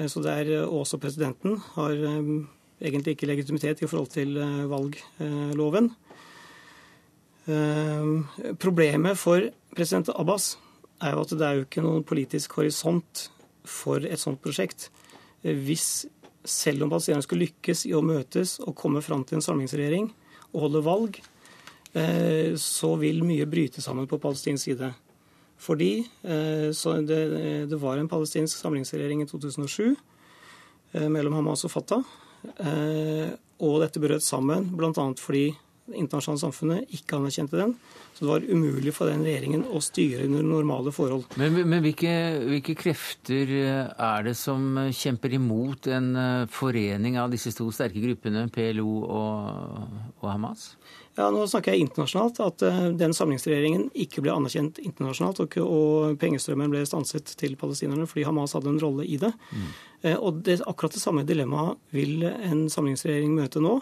Så det er også presidenten har egentlig ikke legitimitet i forhold til valgloven. Problemet for president Abbas er jo at det er jo ikke noen politisk horisont for et sånt prosjekt. Hvis selv om palestinerne skulle lykkes i å møtes og komme fram til en samlingsregjering og holde valg, eh, så vil mye bryte sammen på palestinsk side. Fordi eh, det, det, var en palestinsk samlingsregjering i 2007 eh, mellom Hamas og Fatah. Og dette brøt sammen bl.a. fordi det internasjonale samfunnet ikke anerkjente den. Så det var umulig for den regjeringen å styre under normale forhold. Men, men hvilke, hvilke, krefter eh, er det som kjemper imot en eh, forening av disse to sterke gruppene, PLO og, og Hamas? Ja, Nå snakker jeg internasjonalt. At eh, den samlingsregjeringen ikke ble anerkjent internasjonalt, og, og pengestrømmen ble stanset til palestinerne fordi Hamas hadde en rolle i det. Mm. Og det, akkurat det samme dilemmaet vil en samlingsregjering møte nå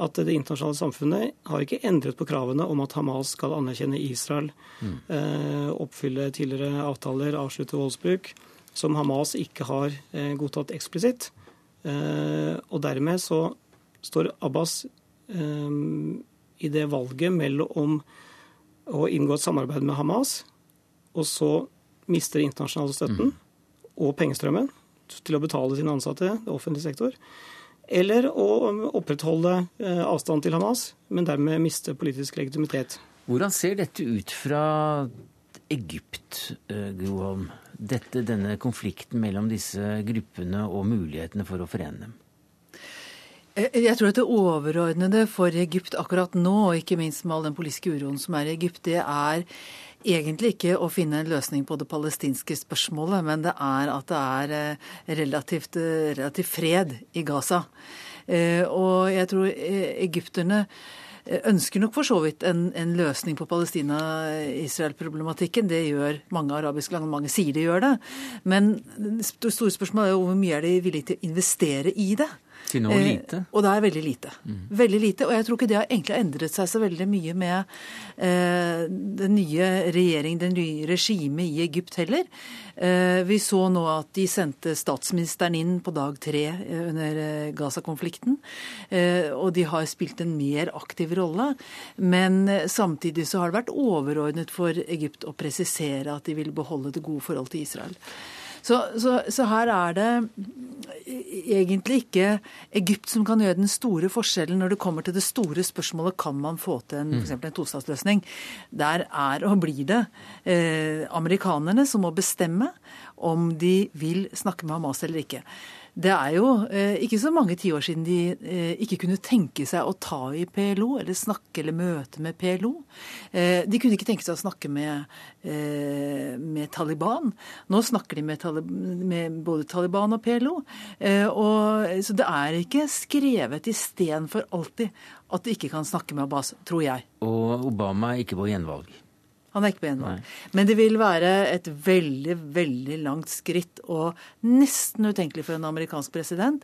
at det internasjonale samfunnet har ikke endret på kravene om at Hamas skal anerkjenne Israel, mm. eh, oppfylle tidligere avtaler, avslutte voldsbruk, som Hamas ikke har eh, godtatt eksplisitt. Eh, og dermed så står Abbas eh, i det valget mellom å inngå et samarbeid med Hamas, og så mister internasjonale støtten mm. og pengestrømmen til å betale sine ansatte, det offentlige sektor eller å opprettholde eh, avstand til Hamas, men dermed miste politisk legitimitet. Hvordan ser dette ut fra Egypt, eh, Groholm? Dette, denne konflikten mellom disse gruppene og mulighetene for å forene dem? Jeg tror at det overordnede for Egypt akkurat nå, og ikke minst med all den politiske uroen som er i Egypt, det er egentlig ikke å finne en løsning på det palestinske spørsmålet, men det er at det er eh, relativt, eh, relativt fred i Gaza. Eh, og jeg tror egypterne ønsker nok for så vidt en, en løsning på Palestina-Israel-problematikken. Det gjør mange arabiske land, mange sier de gjør det. Men det store spørsmålet er jo hvor mye er de villige til å investere i det? Til nå lite? Eh, og det er veldig lite. Mm. Veldig lite. Og jeg tror ikke det har egentlig endret seg så veldig mye med eh, den nye regjeringen, det nye regimet i Egypt heller. Eh, vi så nå at de sendte statsministeren inn på dag tre eh, under eh, Gaza-konflikten. Eh, og de har spilt en mer aktiv rolle. Men samtidig så har det vært overordnet for Egypt å presisere at de vil beholde det gode forholdet til Israel. Så, så, så, her er det egentlig ikke Egypt som kan gjøre den store forskjellen når det kommer til det store spørsmålet kan man få til en, for en tostatsløsning. Der er og blir det eh, amerikanerne som må bestemme om de vil snakke med Hamas eller ikke. Det er jo eh, ikke så mange tiår siden de eh, ikke kunne tenke seg å ta i PLO, eller snakke eller møte med PLO. Eh, de kunne ikke tenke seg å snakke med, med Taliban. Nå snakker de med, med både Taliban og PLO. Og, så det er ikke skrevet i sten for alltid at de ikke kan snakke med Abbas, tror jeg. Og Obama er ikke på gjenvalg? Han er ikke på gjenvalg. Men det vil være et veldig, veldig langt skritt, og nesten utenkelig for en amerikansk president,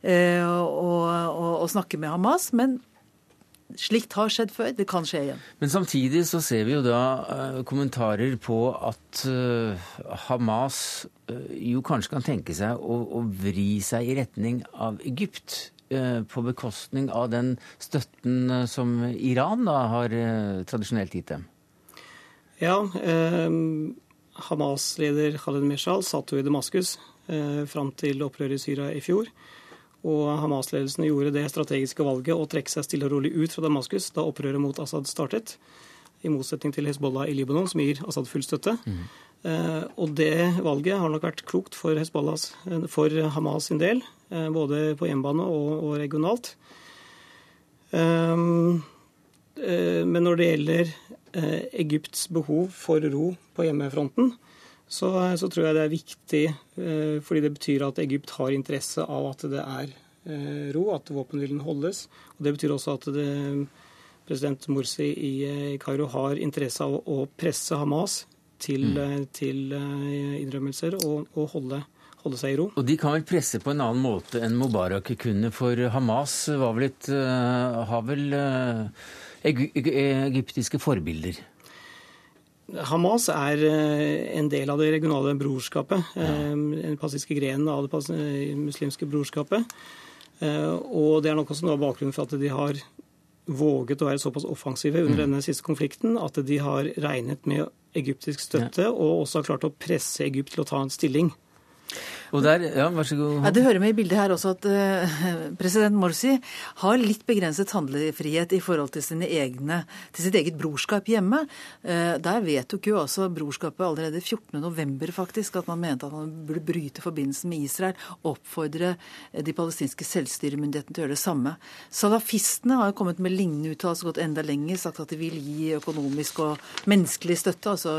eh, å, å, å snakke med Hamas. Men Slikt har skjedd før. Det kan skje igjen. Men samtidig så ser vi jo da uh, kommentarer på at uh, Hamas uh, jo kanskje kan tenke seg å, å, vri seg i retning av Egypt. På bekostning av den støtten som Iran da har tradisjonelt gitt dem. Ja, eh, Hamas-leder Khaled Meshal satt jo i Damaskus eh, fram til opprøret i Syria i fjor. Og Hamas-ledelsen gjorde det strategiske valget å trekke seg stille og rolig ut fra Damaskus da opprøret mot Assad startet. I motsetning til Hezbollah i Libanon, som gir Assad full støtte. Mm. Eh, og det valget har nok vært klokt for, eh, for Hamas sin del, eh, både på hjemmebane og, og regionalt. Um, men når det gjelder Eh, Egypts behov for ro på hjemmefronten, så, så, tror jeg det er viktig eh, fordi det betyr at Egypt har interesse av at det er eh, ro, at våpenhvilen holdes. Og Det betyr også at det, president Morsi i Kairo har interesse av å presse Hamas til, mm. til innrømmelser og, og holde, holde seg i ro. Og de kan vel presse på en annen måte enn Mubarak kunne, for Hamas var vel et, har vel egyptiske forbilder? Hamas er en del av det regionale brorskapet. Ja. Den passiske grenen av det muslimske brorskapet. Og det er nok også noe av bakgrunnen for at de har våget å være såpass offensive under mm. denne siste konflikten at de har regnet med egyptisk støtte, ja. og også har klart å presse Egypt til å ta en stilling. Og der, ja, vær så god. Ja, det hører med i bildet her også at uh, president Morsi har litt begrenset handlefrihet i forhold til, sine egne, til sitt eget brorskap hjemme. Uh, der vedtok jo også brorskapet allerede 14.11. faktisk at man mente at man burde bryte forbindelsen med Israel oppfordre de palestinske selvstyremyndighetene til å gjøre det samme. Salafistene har jo kommet med lignende uttalelser, gått enda lenger, sagt at de vil gi økonomisk og menneskelig støtte, altså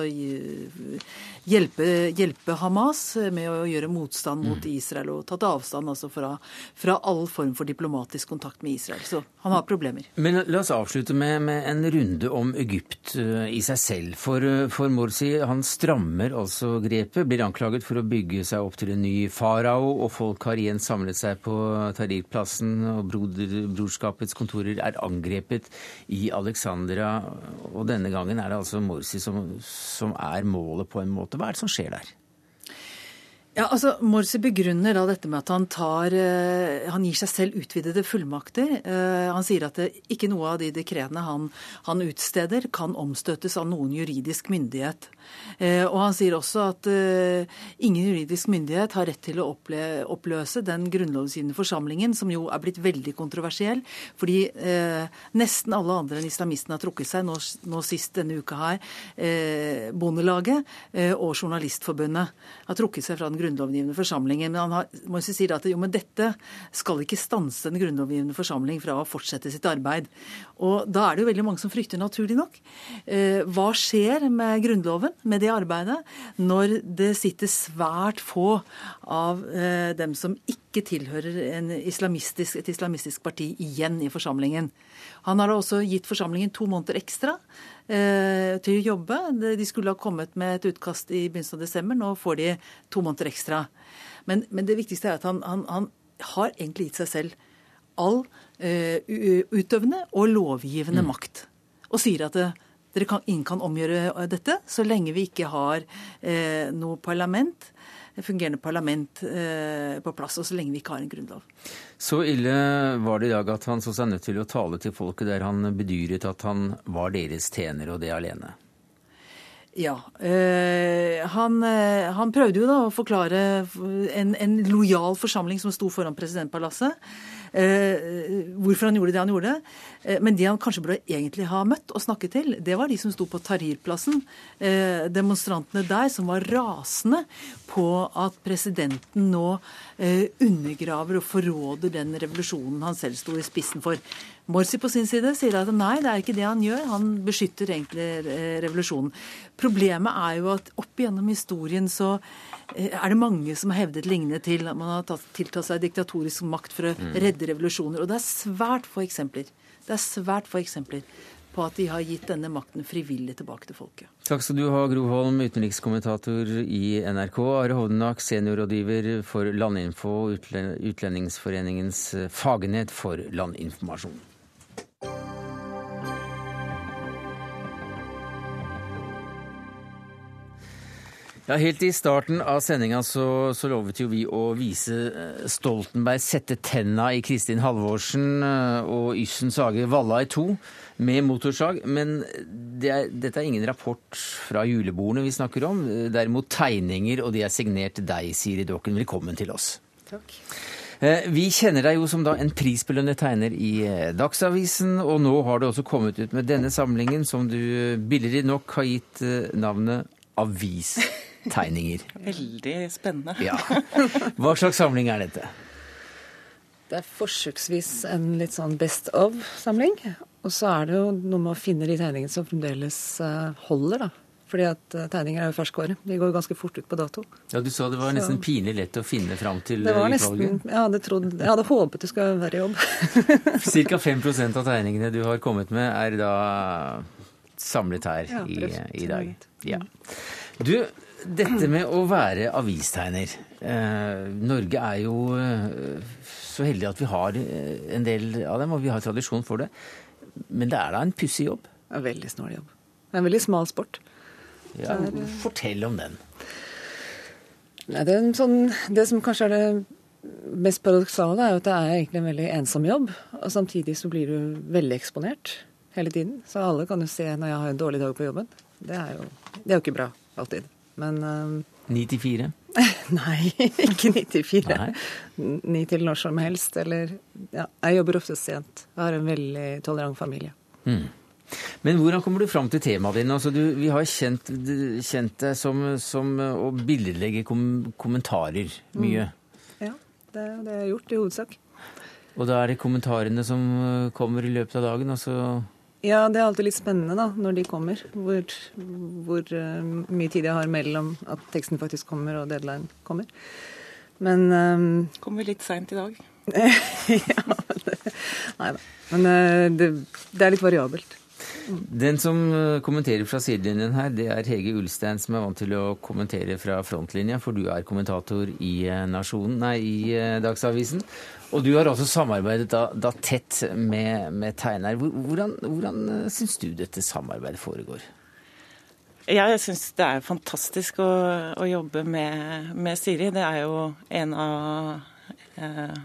hjelpe, hjelpe Hamas med å gjøre motstand motstand mot mm. Israel og tatt avstand altså fra, fra, all form for diplomatisk kontakt med Israel. Så han har problemer. Men la oss avslutte med, med en runde om Egypt uh, i seg selv. For, uh, for, Morsi han strammer altså grepet, blir anklaget for å bygge seg opp til en ny farao, og folk har igjen samlet seg på Tahrir-plassen, og broder, brorskapets kontorer er angrepet i Alexandra. Og denne gangen er det altså Morsi som, som er målet på en måte. Hva er det som skjer der? Ja, altså Morsi begrunner da dette med at han, tar, uh, han gir seg selv utvidede fullmakter. Uh, han sier at det, ikke noe av de dekretene han, han, utsteder, kan omstøttes av noen juridisk myndighet. Og han sier også at ingen juridisk myndighet har rett til å oppløse den grunnlovsgivende forsamlingen, som jo er blitt veldig kontroversiell, fordi nesten alle andre enn islamistene har trukket seg, nå, nå sist denne uka her, Bondelaget og Journalistforbundet har trukket seg fra den grunnlovgivende forsamlingen. Men han har, må si at jo, men dette skal ikke stanse den grunnlovgivende forsamling fra å fortsette sitt arbeid. Og da er det jo veldig mange som frykter, naturlig nok. Eh, hva skjer med Grunnloven, med det arbeidet, når det sitter svært få av eh, dem som ikke tilhører islamistisk, et islamistisk parti igjen i forsamlingen? Han har da også gitt forsamlingen to måneder ekstra til å jobbe. De skulle ha kommet med et utkast i begynnelsen av desember. Nå får de to måneder ekstra. Men, men det viktigste er at han, han, han, har egentlig gitt seg selv all eh, utøvende og lovgivende mm. makt. Og sier at det, dere kan, ingen kan omgjøre dette så lenge vi ikke har eh, noe parlament fungerende parlament eh, på plass, og så lenge vi ikke har en grunnlov. Så ille var det i dag at han så seg nødt til å tale til folket der han bedyret at han var deres tjener, og det alene. Ja. Øh, han, øh, han, prøvde jo da å forklare en, en lojal forsamling som sto foran presidentpalasset. Eh, hvorfor han gjorde det han gjorde. Eh, men de han kanskje burde egentlig ha møtt og snakket til, det var de som sto på Tahrir-plassen. Eh, demonstrantene der som var rasende på at presidenten nå undergraver og forråder den revolusjonen han selv sto i spissen for. Morsi på sin side sier at nei, det er ikke det han gjør. Han beskytter egentlig revolusjonen. Problemet er jo at opp igjennom historien så Eh, er det mange som har hevdet lignende til at man har tiltatt seg diktatorisk makt for å mm. redde revolusjoner. Og det er svært få eksempler. Det er svært få eksempler på at de har gitt denne makten frivillig tilbake til folket. Takk skal du ha, Gro Holm, utenrikskommentator i NRK. Are Hovdenak, seniorrådgiver for Landinfo, Utlendingsforeningens fagenhet for landinformasjon. Ja, Helt i starten av sendinga så, så, lovet jo vi å vise eh, Stoltenberg sette tenna i Kristin Halvorsen eh, og Yssen sage Valla i to med motorsag. Men det er, dette er ingen rapport fra julebordene vi snakker om. Derimot tegninger, og de er signert deg, Siri Dokken. Velkommen til oss. Takk. Eh, vi kjenner deg jo som da en prisbelønnet tegner i Dagsavisen, og nå har du også kommet ut med denne samlingen som du billigere nok har gitt navnet Avis *laughs* tegninger. Veldig spennende. Ja. Hva slags samling er dette? Det er forsøksvis en litt sånn best of-samling. Og så er det jo noe med å finne de tegningene som fremdeles eh, holder, da. Fordi at eh, tegninger er jo ferskvare. De går ganske fort ut på dato. Ja, Du sa det var nesten så... pinlig lett å finne fram til det var eh, nesten, jeg hadde, trodd, jeg hadde håpet det skulle være jobb. *laughs* Ca. 5% av tegningene du har kommet med, er da samlet her ja, i, i, dag. Ja. Du, dette med å være avistegner, Eh, Norge er jo eh, så heldig at vi har eh, en del av dem, og vi har tradisjon for det. Men det er da en pussig jobb? En veldig snål jobb. Det er en veldig smal sport. Ja, fortell om den. Nei, det, sånn, det, som kanskje er det mest paradoksale, er jo at det er egentlig en veldig ensom jobb. Og samtidig så blir du veldig eksponert hele tiden. Så alle kan jo se når jeg har en dårlig dag på jobben. Det er jo, det er jo ikke bra alltid. Men Ni til fire? *laughs* Nei, ikke ni til fire. Ni til når som helst. Eller ja, jeg jobber ofte sent. Jeg har en veldig tolerant familie. Mm. Men hvordan kommer du fram til temaet ditt? Altså, vi har kjent, kjent deg som, som, å billedlegge kom, kommentarer mye. Mm. Ja, det det jeg gjort i hovedsak. Og da er det kommentarene som kommer i løpet av dagen? altså... Ja, det er alltid litt spennende da, når de kommer. Hvor, hvor uh, mye tid jeg har mellom at teksten faktisk kommer og deadline kommer. Men um, Kommer litt seint i dag. *laughs* ja, det, nei da. Men uh, det, det, er litt variabelt. Den som kommenterer fra sidelinjen her, det er Hege Ulstein, som er vant til å kommentere fra frontlinja, for du er kommentator i Nasjonen, nei, i Dagsavisen. Og du har også samarbeidet da, da tett med, med tegner. Hvordan, hvordan eh, syns du dette samarbeidet foregår? Jeg syns det er fantastisk å, å jobbe med, med, Siri. Det er jo en av, eh,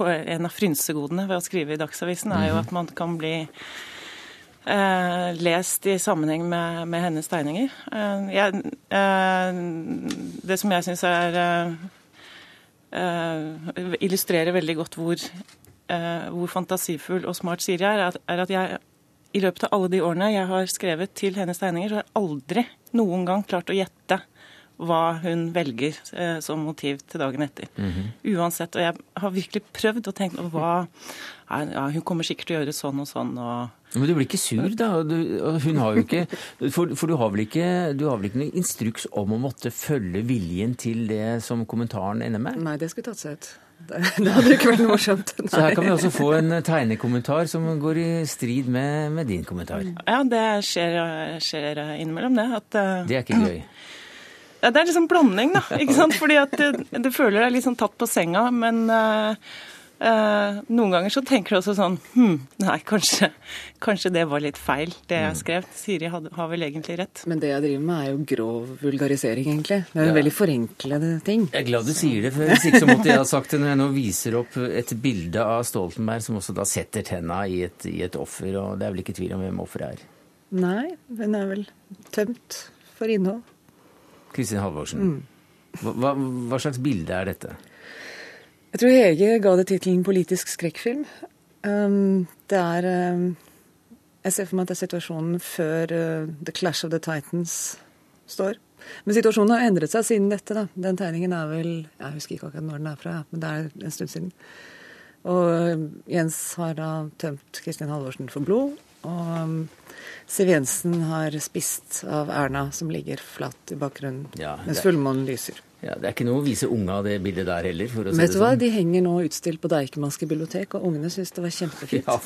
en av frynsegodene ved å skrive i Dagsavisen, er jo mhm. at man kan bli eh, lest i sammenheng med, med hennes tegninger. Eh, jeg, eh, det som jeg syns er uh, illustrerer veldig godt hvor, uh, hvor, fantasifull og smart Siri er, er at, jeg i løpet av alle de årene jeg har skrevet til hennes tegninger, så har jeg aldri noen gang klart å gjette hva hun velger eh, som motiv til dagen etter. Mm -hmm. Uansett. Og jeg har virkelig prøvd å tenke hva ja, Hun kommer sikkert til å gjøre sånn og sånn. og men du blir ikke sur, da? Du, hun har jo ikke For, for du, har vel ikke, du har vel ikke noen instruks om å måtte følge viljen til det som kommentaren ender med? Nei, det skulle tatt seg ut. Det, det hadde ikke vært morsomt. morsomt. *laughs* Så her kan vi også få en tegnekommentar som går i strid med, med din kommentar. Ja, det skjer, skjer innimellom, det. At, det er ikke gøy? *clears throat* Ja, det er liksom blanding, da. ikke sant? *laughs* Fordi at du, du føler deg litt sånn tatt på senga, men uh, uh, noen ganger så tenker du også sånn Hm, nei, kanskje, kanskje, det var litt feil, det jeg mm. skrev. Siri had, har vel egentlig rett. Men det jeg driver med, er jo grov vulgarisering, egentlig. Det er jo ja. veldig forenklede ting. Jeg er glad du sier det, for hvis ikke så måtte jeg ha sagt det når jeg nå viser opp et bilde av Stoltenberg som også da setter tenna i et, i et offer, og det er vel ikke tvil om hvem offeret er? Nei, den er vel tømt for innhold. Kristin Halvorsen, mm. hva, hva, slags bilde er dette? Jeg tror Hege ga det tittelen 'politisk skrekkfilm'. Um, det er um, Jeg ser for meg at det er situasjonen før uh, 'The Clash of the Titans' står. Men situasjonen har endret seg siden dette. da. Den tegningen er vel Jeg husker ikke akkurat når den er fra, men det er en stund siden. Og uh, Jens har da tømt Kristin Halvorsen for blod. Og um, Siv Jensen har spist av Erna, som ligger flatt i bakgrunnen ja, mens fullmånen lyser. Ja, Det er ikke noe å vise unga det bildet der heller. for å si Vet du hva, sånn. De henger nå utstilt på Deichmanske bibliotek, og ungene syns det var kjempefint. Ja,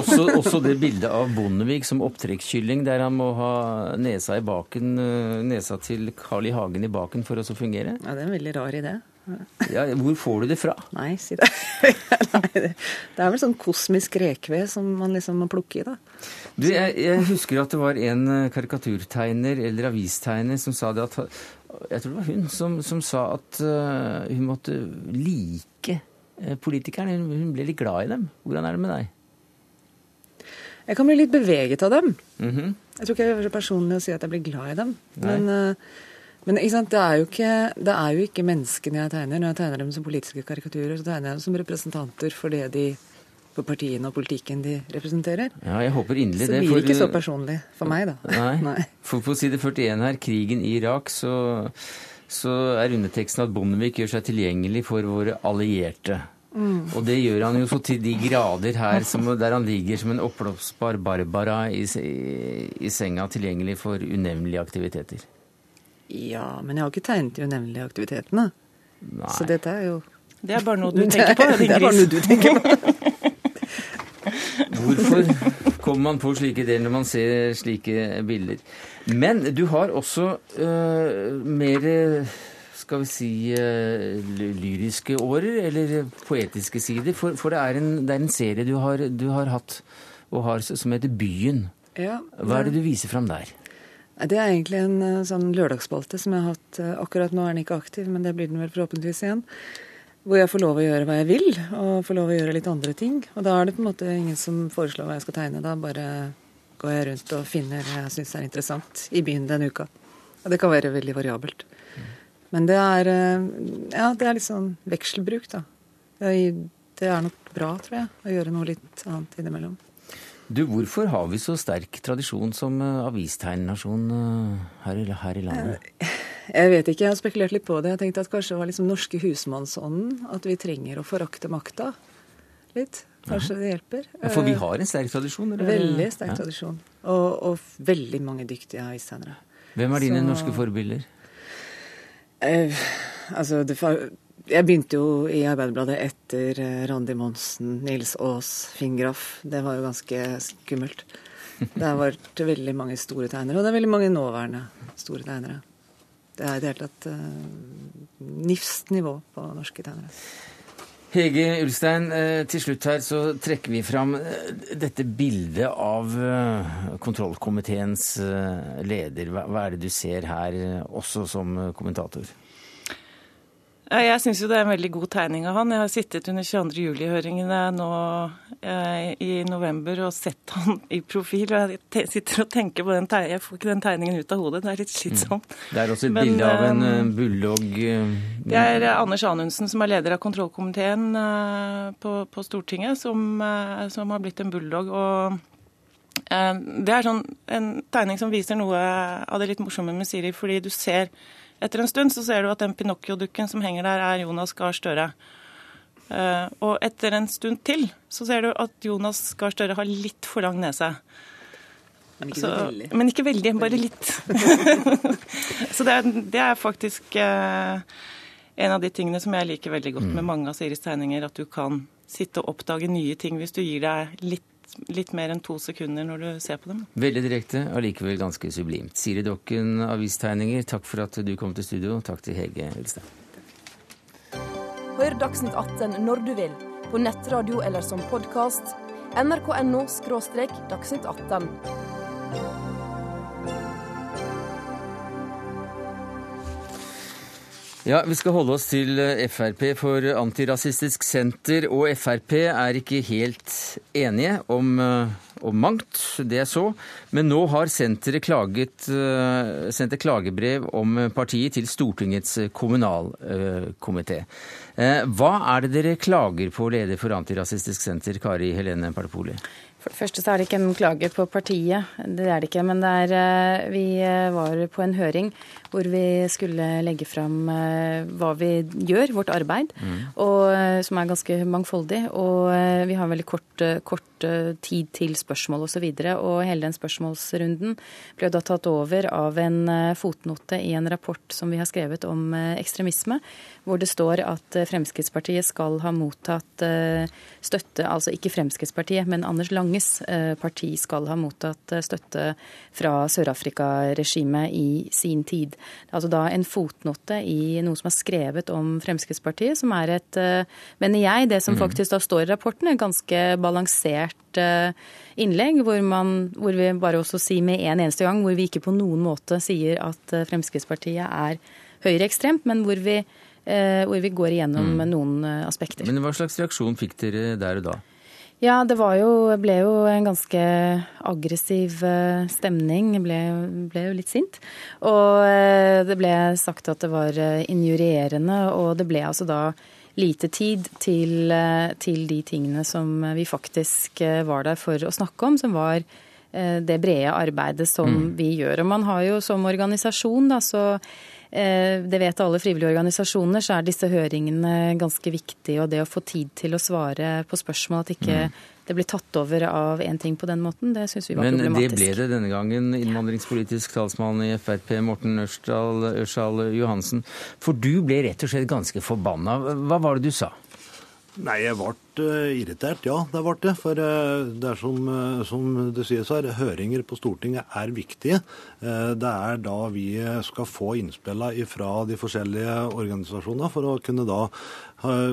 også, også, det bildet av Bondevik som opptrekkskylling, der han må ha nesa, i baken, eh, nesa til Carl I. Hagen i baken for å fungere. Ja, Det er en veldig rar idé. Ja, hvor får du det fra? Nei, si det. *laughs* Nei, det. er vel sånn kosmisk rekved som man liksom må plukke i, da. Du, jeg, jeg, husker at det var en eh, karikaturtegner eller avistegner som sa det at Jeg tror det var hun som, som sa at uh, hun måtte like uh, politikerne. Hun, hun, ble litt glad i dem. Hvordan er det med deg? Jeg kan bli litt beveget av dem. Mm -hmm. Jeg tror ikke jeg er personlig å si at jeg blir glad i dem. Nei. Men uh, men det er, ikke, det, er jo ikke, menneskene jeg tegner. Når jeg tegner dem som politiske karikaturer, så tegner jeg dem som representanter for det de for partiene og politikken de representerer. Ja, jeg håper inderlig det. Så blir det ikke så personlig for meg, da. Nei. *laughs* Nei. For på side 41 her, krigen i Irak, så, så er underteksten at Bondevik gjør seg tilgjengelig for våre allierte. Mm. Og det gjør han jo så til de grader her, som, der han ligger som en oppblåsbar Barbara i, i, i senga, tilgjengelig for unevnelige aktiviteter. Ja, men jeg har ikke tegnet de unevnelige aktivitetene. Nei. Så dette er jo Det er bare noe du *laughs* tenker på, din gris. Det er bare noe du tenker på. *laughs* Hvorfor kommer man på slike ideer når man ser slike bilder? Men du har også uh, mer skal vi si, lyriske årer, eller poetiske sider? For, for det, er en, det, er en, serie du har, du har hatt og har, som heter Byen. Ja, Hva er det du viser fram der? Det er egentlig en sånn lørdagsspalte som jeg har hatt Akkurat nå er den ikke aktiv, men det blir den vel forhåpentligvis igjen. Hvor jeg får lov å gjøre hva jeg vil, og får lov å gjøre litt andre ting. Og da er det på en måte ingen som foreslår hva jeg skal tegne. Da bare går jeg rundt og finner det jeg syns er interessant i byen den uka. Og det kan være veldig variabelt. Men det er, eh, ja, det er litt sånn vekselbruk, da. Det er nok bra, tror jeg, å gjøre noe litt annet innimellom. Du, Hvorfor har vi så sterk tradisjon som eh, avisteinnasjon eh, her, her, i landet? *laughs* Jeg vet ikke, jeg har spekulert litt på det. Jeg tenkte at kanskje det var liksom norske husmannsånden. At vi trenger å forakte makta litt. Kanskje det hjelper. Ja, for vi har en sterk tradisjon? Eller? Veldig sterk ja. tradisjon. Og, og, veldig mange dyktige isteinere. Hvem er dine Så, norske forbilder? Eh, altså, det, jeg begynte jo i Arbeiderbladet etter eh, Randi Monsen, Nils Aas, Fingraff. Det var jo ganske skummelt. *laughs* Det har vært veldig mange store tegnere, og det er veldig mange nåværende store tegnere. Det er i det hele tatt uh, nifst nivå på norske tegnere. Hege Ulstein, eh, til slutt her så trekker vi fram dette bildet av kontrollkomiteens leder. Hva er det du ser her, også som kommentator? Jeg syns jo det er en veldig god tegning av han. Jeg har sittet under 22. juli-høringene nå eh, i november og sett han i profil. og Jeg sitter og tenker på den tegningen. Jeg får ikke den tegningen ut av hodet. Det er litt slitsomt. Mm. Det er også et Men, bilde av en uh, bulldog. Uh, det er Anders Anundsen som er leder av kontrollkomiteen uh, på, på, Stortinget, som, som, har blitt en bulldog. og det er sånn, en tegning som viser noe av det litt morsomme med Siri, fordi du ser etter en stund så ser du at den Pinocchio-dukken som henger der, er Jonas Gahr Støre. Uh, og etter en stund til så ser du at Jonas Gahr Støre har litt for lang nese. Men ikke, så, men ikke veldig, bare litt. *laughs* så det er, det er faktisk eh, en av de tingene som jeg liker veldig godt med mm. mange av Siris tegninger. At du kan sitte og oppdage nye ting hvis du gir deg litt litt mer enn to sekunder når du ser på dem. Veldig direkte, allikevel ganske sublimt. Siri Dokken, Avistegninger, takk for at du kom til studio. Takk til Hege Elstad. Hør Dagsnytt 18 når du vil, på nettradio eller som podkast. nrk.no – dagsnytt 18. Ja, Vi skal holde oss til eh, Frp, for Antirasistisk Senter og Frp er ikke helt enige om, eh, om mangt, det er så. Men nå har senteret eh, sendt et klagebrev om partiet til Stortingets kommunalkomité. Hva er det dere klager på, leder for Antirasistisk Senter, Kari Helene Parpoli? For det første så er det ikke en klage på partiet, det er det ikke. Men det er, vi var på en høring hvor vi skulle legge fram eh, hva vi gjør, vårt arbeid, mm. og, som er ganske mangfoldig. Og vi har veldig kort, kort tid til spørsmål osv. Og, så og hele den spørsmålsrunden ble da tatt over av en fotnote i en rapport som vi har skrevet om ekstremisme, hvor det står at Fremskrittspartiet skal ha mottatt støtte, altså ikke Fremskrittspartiet, men Anders Langes eh, parti skal ha mottatt eh, støtte fra Sør-Afrika-regimet i sin tid. Er altså da en fotnote i noe som er skrevet om Fremskrittspartiet, som er et, eh, mener jeg, det som mm. faktisk da står i rapporten, et ganske balansert innlegg, hvor, man, hvor vi bare også sier med en eneste gang, hvor vi ikke på noen måte sier at Fremskrittspartiet er høyreekstremt, men hvor vi, hvor vi går igjennom mm. noen aspekter. Men hva slags reaksjon fikk dere der og da? Ja, det jo, ble jo en ganske aggressiv eh, stemning. Jeg ble, ble, jo litt sint. Og eh, det ble sagt at det var eh, injurierende, og det ble altså da lite tid til, til de tingene som vi faktisk var der for å snakke om, som var det brede arbeidet som mm. vi gjør. Og man har jo som organisasjon, da, så det vet alle frivillige organisasjoner, så er disse høringene ganske viktige. Og det å få tid til å svare på spørsmål, at ikke mm. det blir tatt over av én ting på den måten, det syns vi var Men problematisk. Men det ble det denne gangen, innvandringspolitisk talsmann i Frp, Morten Ørsal, Ørsal Johansen. For du ble rett og slett ganske forbanna. Hva var det du sa? Nei, jeg ble irritert, ja. det ble det. For det er som, som det sies her, høringer på Stortinget er viktige. Det er da vi skal få innspillene fra de forskjellige organisasjonene for å kunne da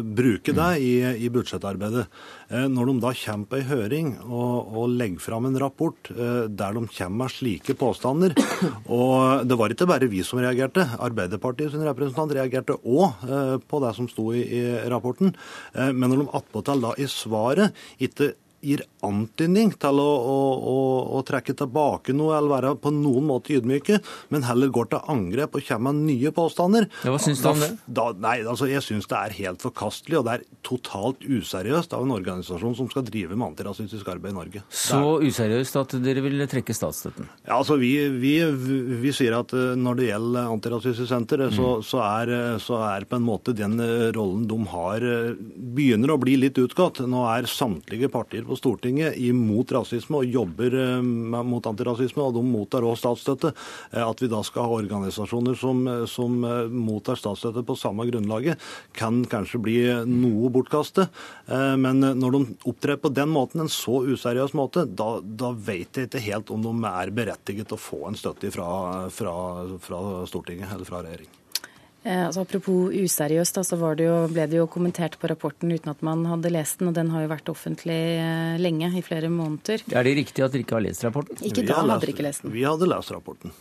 bruke det i, i budsjettarbeidet. Eh, når de da kommer på ei høring og, og legger fram en rapport eh, der de kommer med slike påstander *coughs* Og det var ikke bare vi som reagerte. Arbeiderpartiet sin representant reagerte òg eh, på det som sto i, i rapporten. Men når de attpåtil da i svaret ikke gir antydning til å, å, å, å, trekke tilbake noe eller være på noen måte ydmyke, men heller går til angrep og kommer med nye påstander. Ja, hva syns du om det? Da, nei, altså, Jeg syns det er helt forkastelig, og det er totalt useriøst av en organisasjon som skal drive med antirasistisk arbeid i Norge. Så useriøst at dere vil trekke statsstøtten? Ja, altså vi, vi, vi sier at eh, når det gjelder Antirasistisk Senter, mm. så, så, er, så, er, på en måte den eh, rollen de har, eh, begynner å bli litt utgått. Nå er samtlige partier på Stortinget imot rasisme og jobber eh, mot antirasisme, og de mottar også statsstøtte. Eh, at vi da skal ha organisasjoner som, som eh, mottar statsstøtte på samme grunnlaget, kan kanskje bli noe bortkastet. Men når de opptrer på den måten, en så useriøs måte, da, da vet jeg ikke helt om de er berettiget til å få en støtte fra, fra, fra Stortinget eller fra regjering. Eh, altså, apropos useriøst, så det jo, ble det jo kommentert på rapporten uten at man hadde lest den, og den har jo vært offentlig eh, lenge, i flere måneder. Er det riktig at dere ikke har lest rapporten? Ikke da hadde dere ikke lest den. Vi hadde lest rapporten.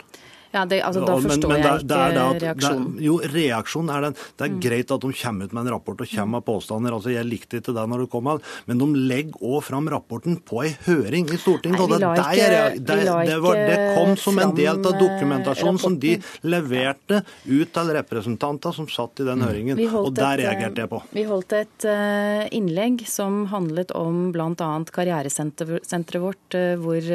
Ja, det, altså, Da forstår men, men jeg ikke reaksjonen. jo, reaksjonen er den. Det er mm. greit at de kommer ut med en rapport og kommer med påstander. altså Jeg likte ikke det når det kom av, men de legger òg fram rapporten på ei høring i Stortinget. Nei, det, ikke, det, det, var, det, kom som en del av dokumentasjonen som de leverte ut til representanter som satt i den mm. høringen. Og der reagerte jeg på. Vi holdt et uh, innlegg som handlet om bl.a. karrieresenteret vårt, hvor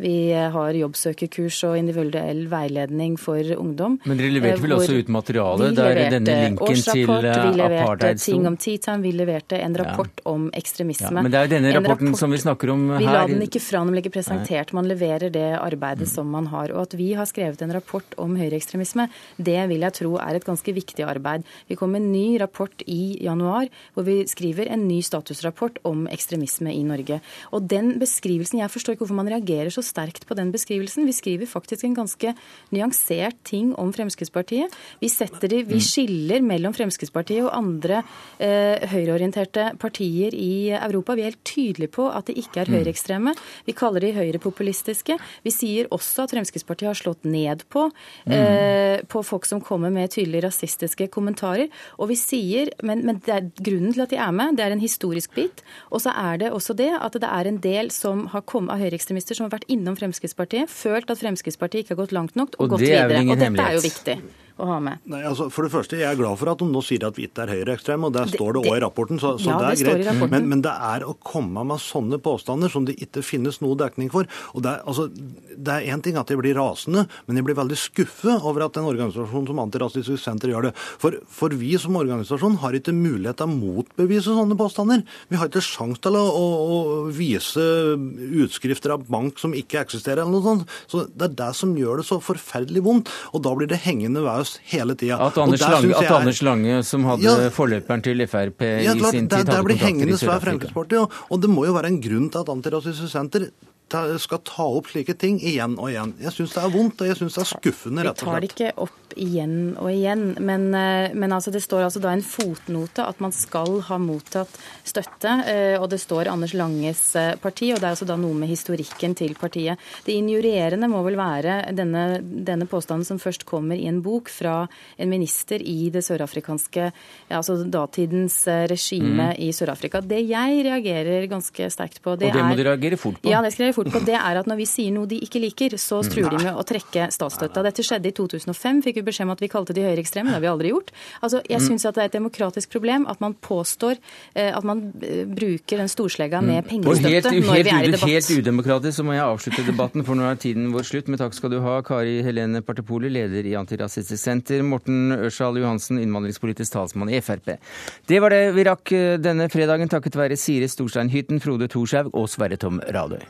vi har jobbsøkerkurs og individuell veiledning for ungdom. Men dere leverte vel også ut materiale der denne linken til apartheid Vi leverte ting om tea vi leverte en rapport ja. om ekstremisme. Ja, men det er jo denne rapporten rapport, som vi snakker om her. Vi la den ikke fra, den ble ikke presentert. Man leverer det arbeidet mm. som man har. Og at vi har skrevet en rapport om høyreekstremisme, det vil jeg tro er et ganske viktig arbeid. Vi kom med en ny rapport i januar hvor vi skriver en ny statusrapport om ekstremisme i Norge. Og den beskrivelsen, Jeg forstår ikke hvorfor man reagerer så sterkt på den beskrivelsen. Vi skriver faktisk en ganske nyansert ting om Fremskrittspartiet. Vi, setter, vi mm. skiller mellom Fremskrittspartiet og andre eh, høyreorienterte partier i Europa. Vi er helt tydelige på at de ikke er mm. høyreekstreme. Vi kaller de høyrepopulistiske. Vi sier også at Fremskrittspartiet har slått ned på, mm. eh, på folk som kommer med tydelig rasistiske kommentarer. Og vi sier, men, men det er grunnen til at de er med, det er en historisk bit. Og så er det også det at det er en del som har kommet av høyreekstremister som har vært inne innom Fremskrittspartiet, følt at Fremskrittspartiet ikke har gått langt nok, og, og gått videre. Og dette er jo viktig å ha med. Nei, altså, for det første, Jeg er glad for at de nå sier at vi ikke er høyreekstreme, og der det, står det òg i rapporten. så, så ja, det er det greit. Men, men, det er å komme med sånne påstander som det ikke finnes noe dekning for. og Det er altså, det er én ting at jeg blir rasende, men jeg blir veldig skuffet over at en organisasjon som Antirasistisk Senter gjør det. For, for, vi som organisasjon har ikke mulighet til å motbevise sånne påstander. Vi har ikke sjanse til å, å, å, vise utskrifter av bank som ikke eksisterer, eller noe sånt. Så Det er det som gjør det så forferdelig vondt. Og da blir det hengende ved oss hele tida. At, Anders Lange, at Anders Lange, som hadde ja, forløperen til Frp ja, i sin tid, hadde kontakter i Sør-Afrika. Og, og det må jo være en grunn til at Antirasistisk Senter skal ta opp slike ting igjen og igjen. Jeg syns det er vondt, og jeg syns det er skuffende, rett og slett. Vi tar det ikke opp igjen og igjen, men, eh, men altså det står altså da en fotnote at man skal ha mottatt støtte, eh, og det står Anders Langes eh, parti, og det er altså da noe med historikken til partiet. Det injurierende må vel være denne, denne påstanden som først kommer i en bok fra en minister i det sørafrikanske, altså datidens regime mm. i Sør-Afrika. Det jeg reagerer ganske sterkt på, det, er og det må er, du reagere fort på? Ja, det skal jeg fort på, det er at når vi sier noe de ikke liker, så mm. truer de med å trekke statsstøtta. Dette skjedde i 2005. Fikk vi beskjed om at vi kalte de høyreekstreme. Det har vi aldri gjort. Altså, jeg syns at det er et demokratisk problem at man påstår eh, at man eh, bruker den storslegga med mm. pengestøtte helt, når vi er i debatt. Helt udemokratisk så må jeg avslutte debatten, for nå er tiden vår slutt. Men takk skal du ha, Kari Helene Partipoli, leder i Antirasistisk Senter, Morten Ørsal Johansen, innvandringspolitisk talsmann i Frp. Det var det vi rakk eh, denne fredagen takket være Siri Storstein Hytten, Frode Thorshaug og Sverre Tom Radøy.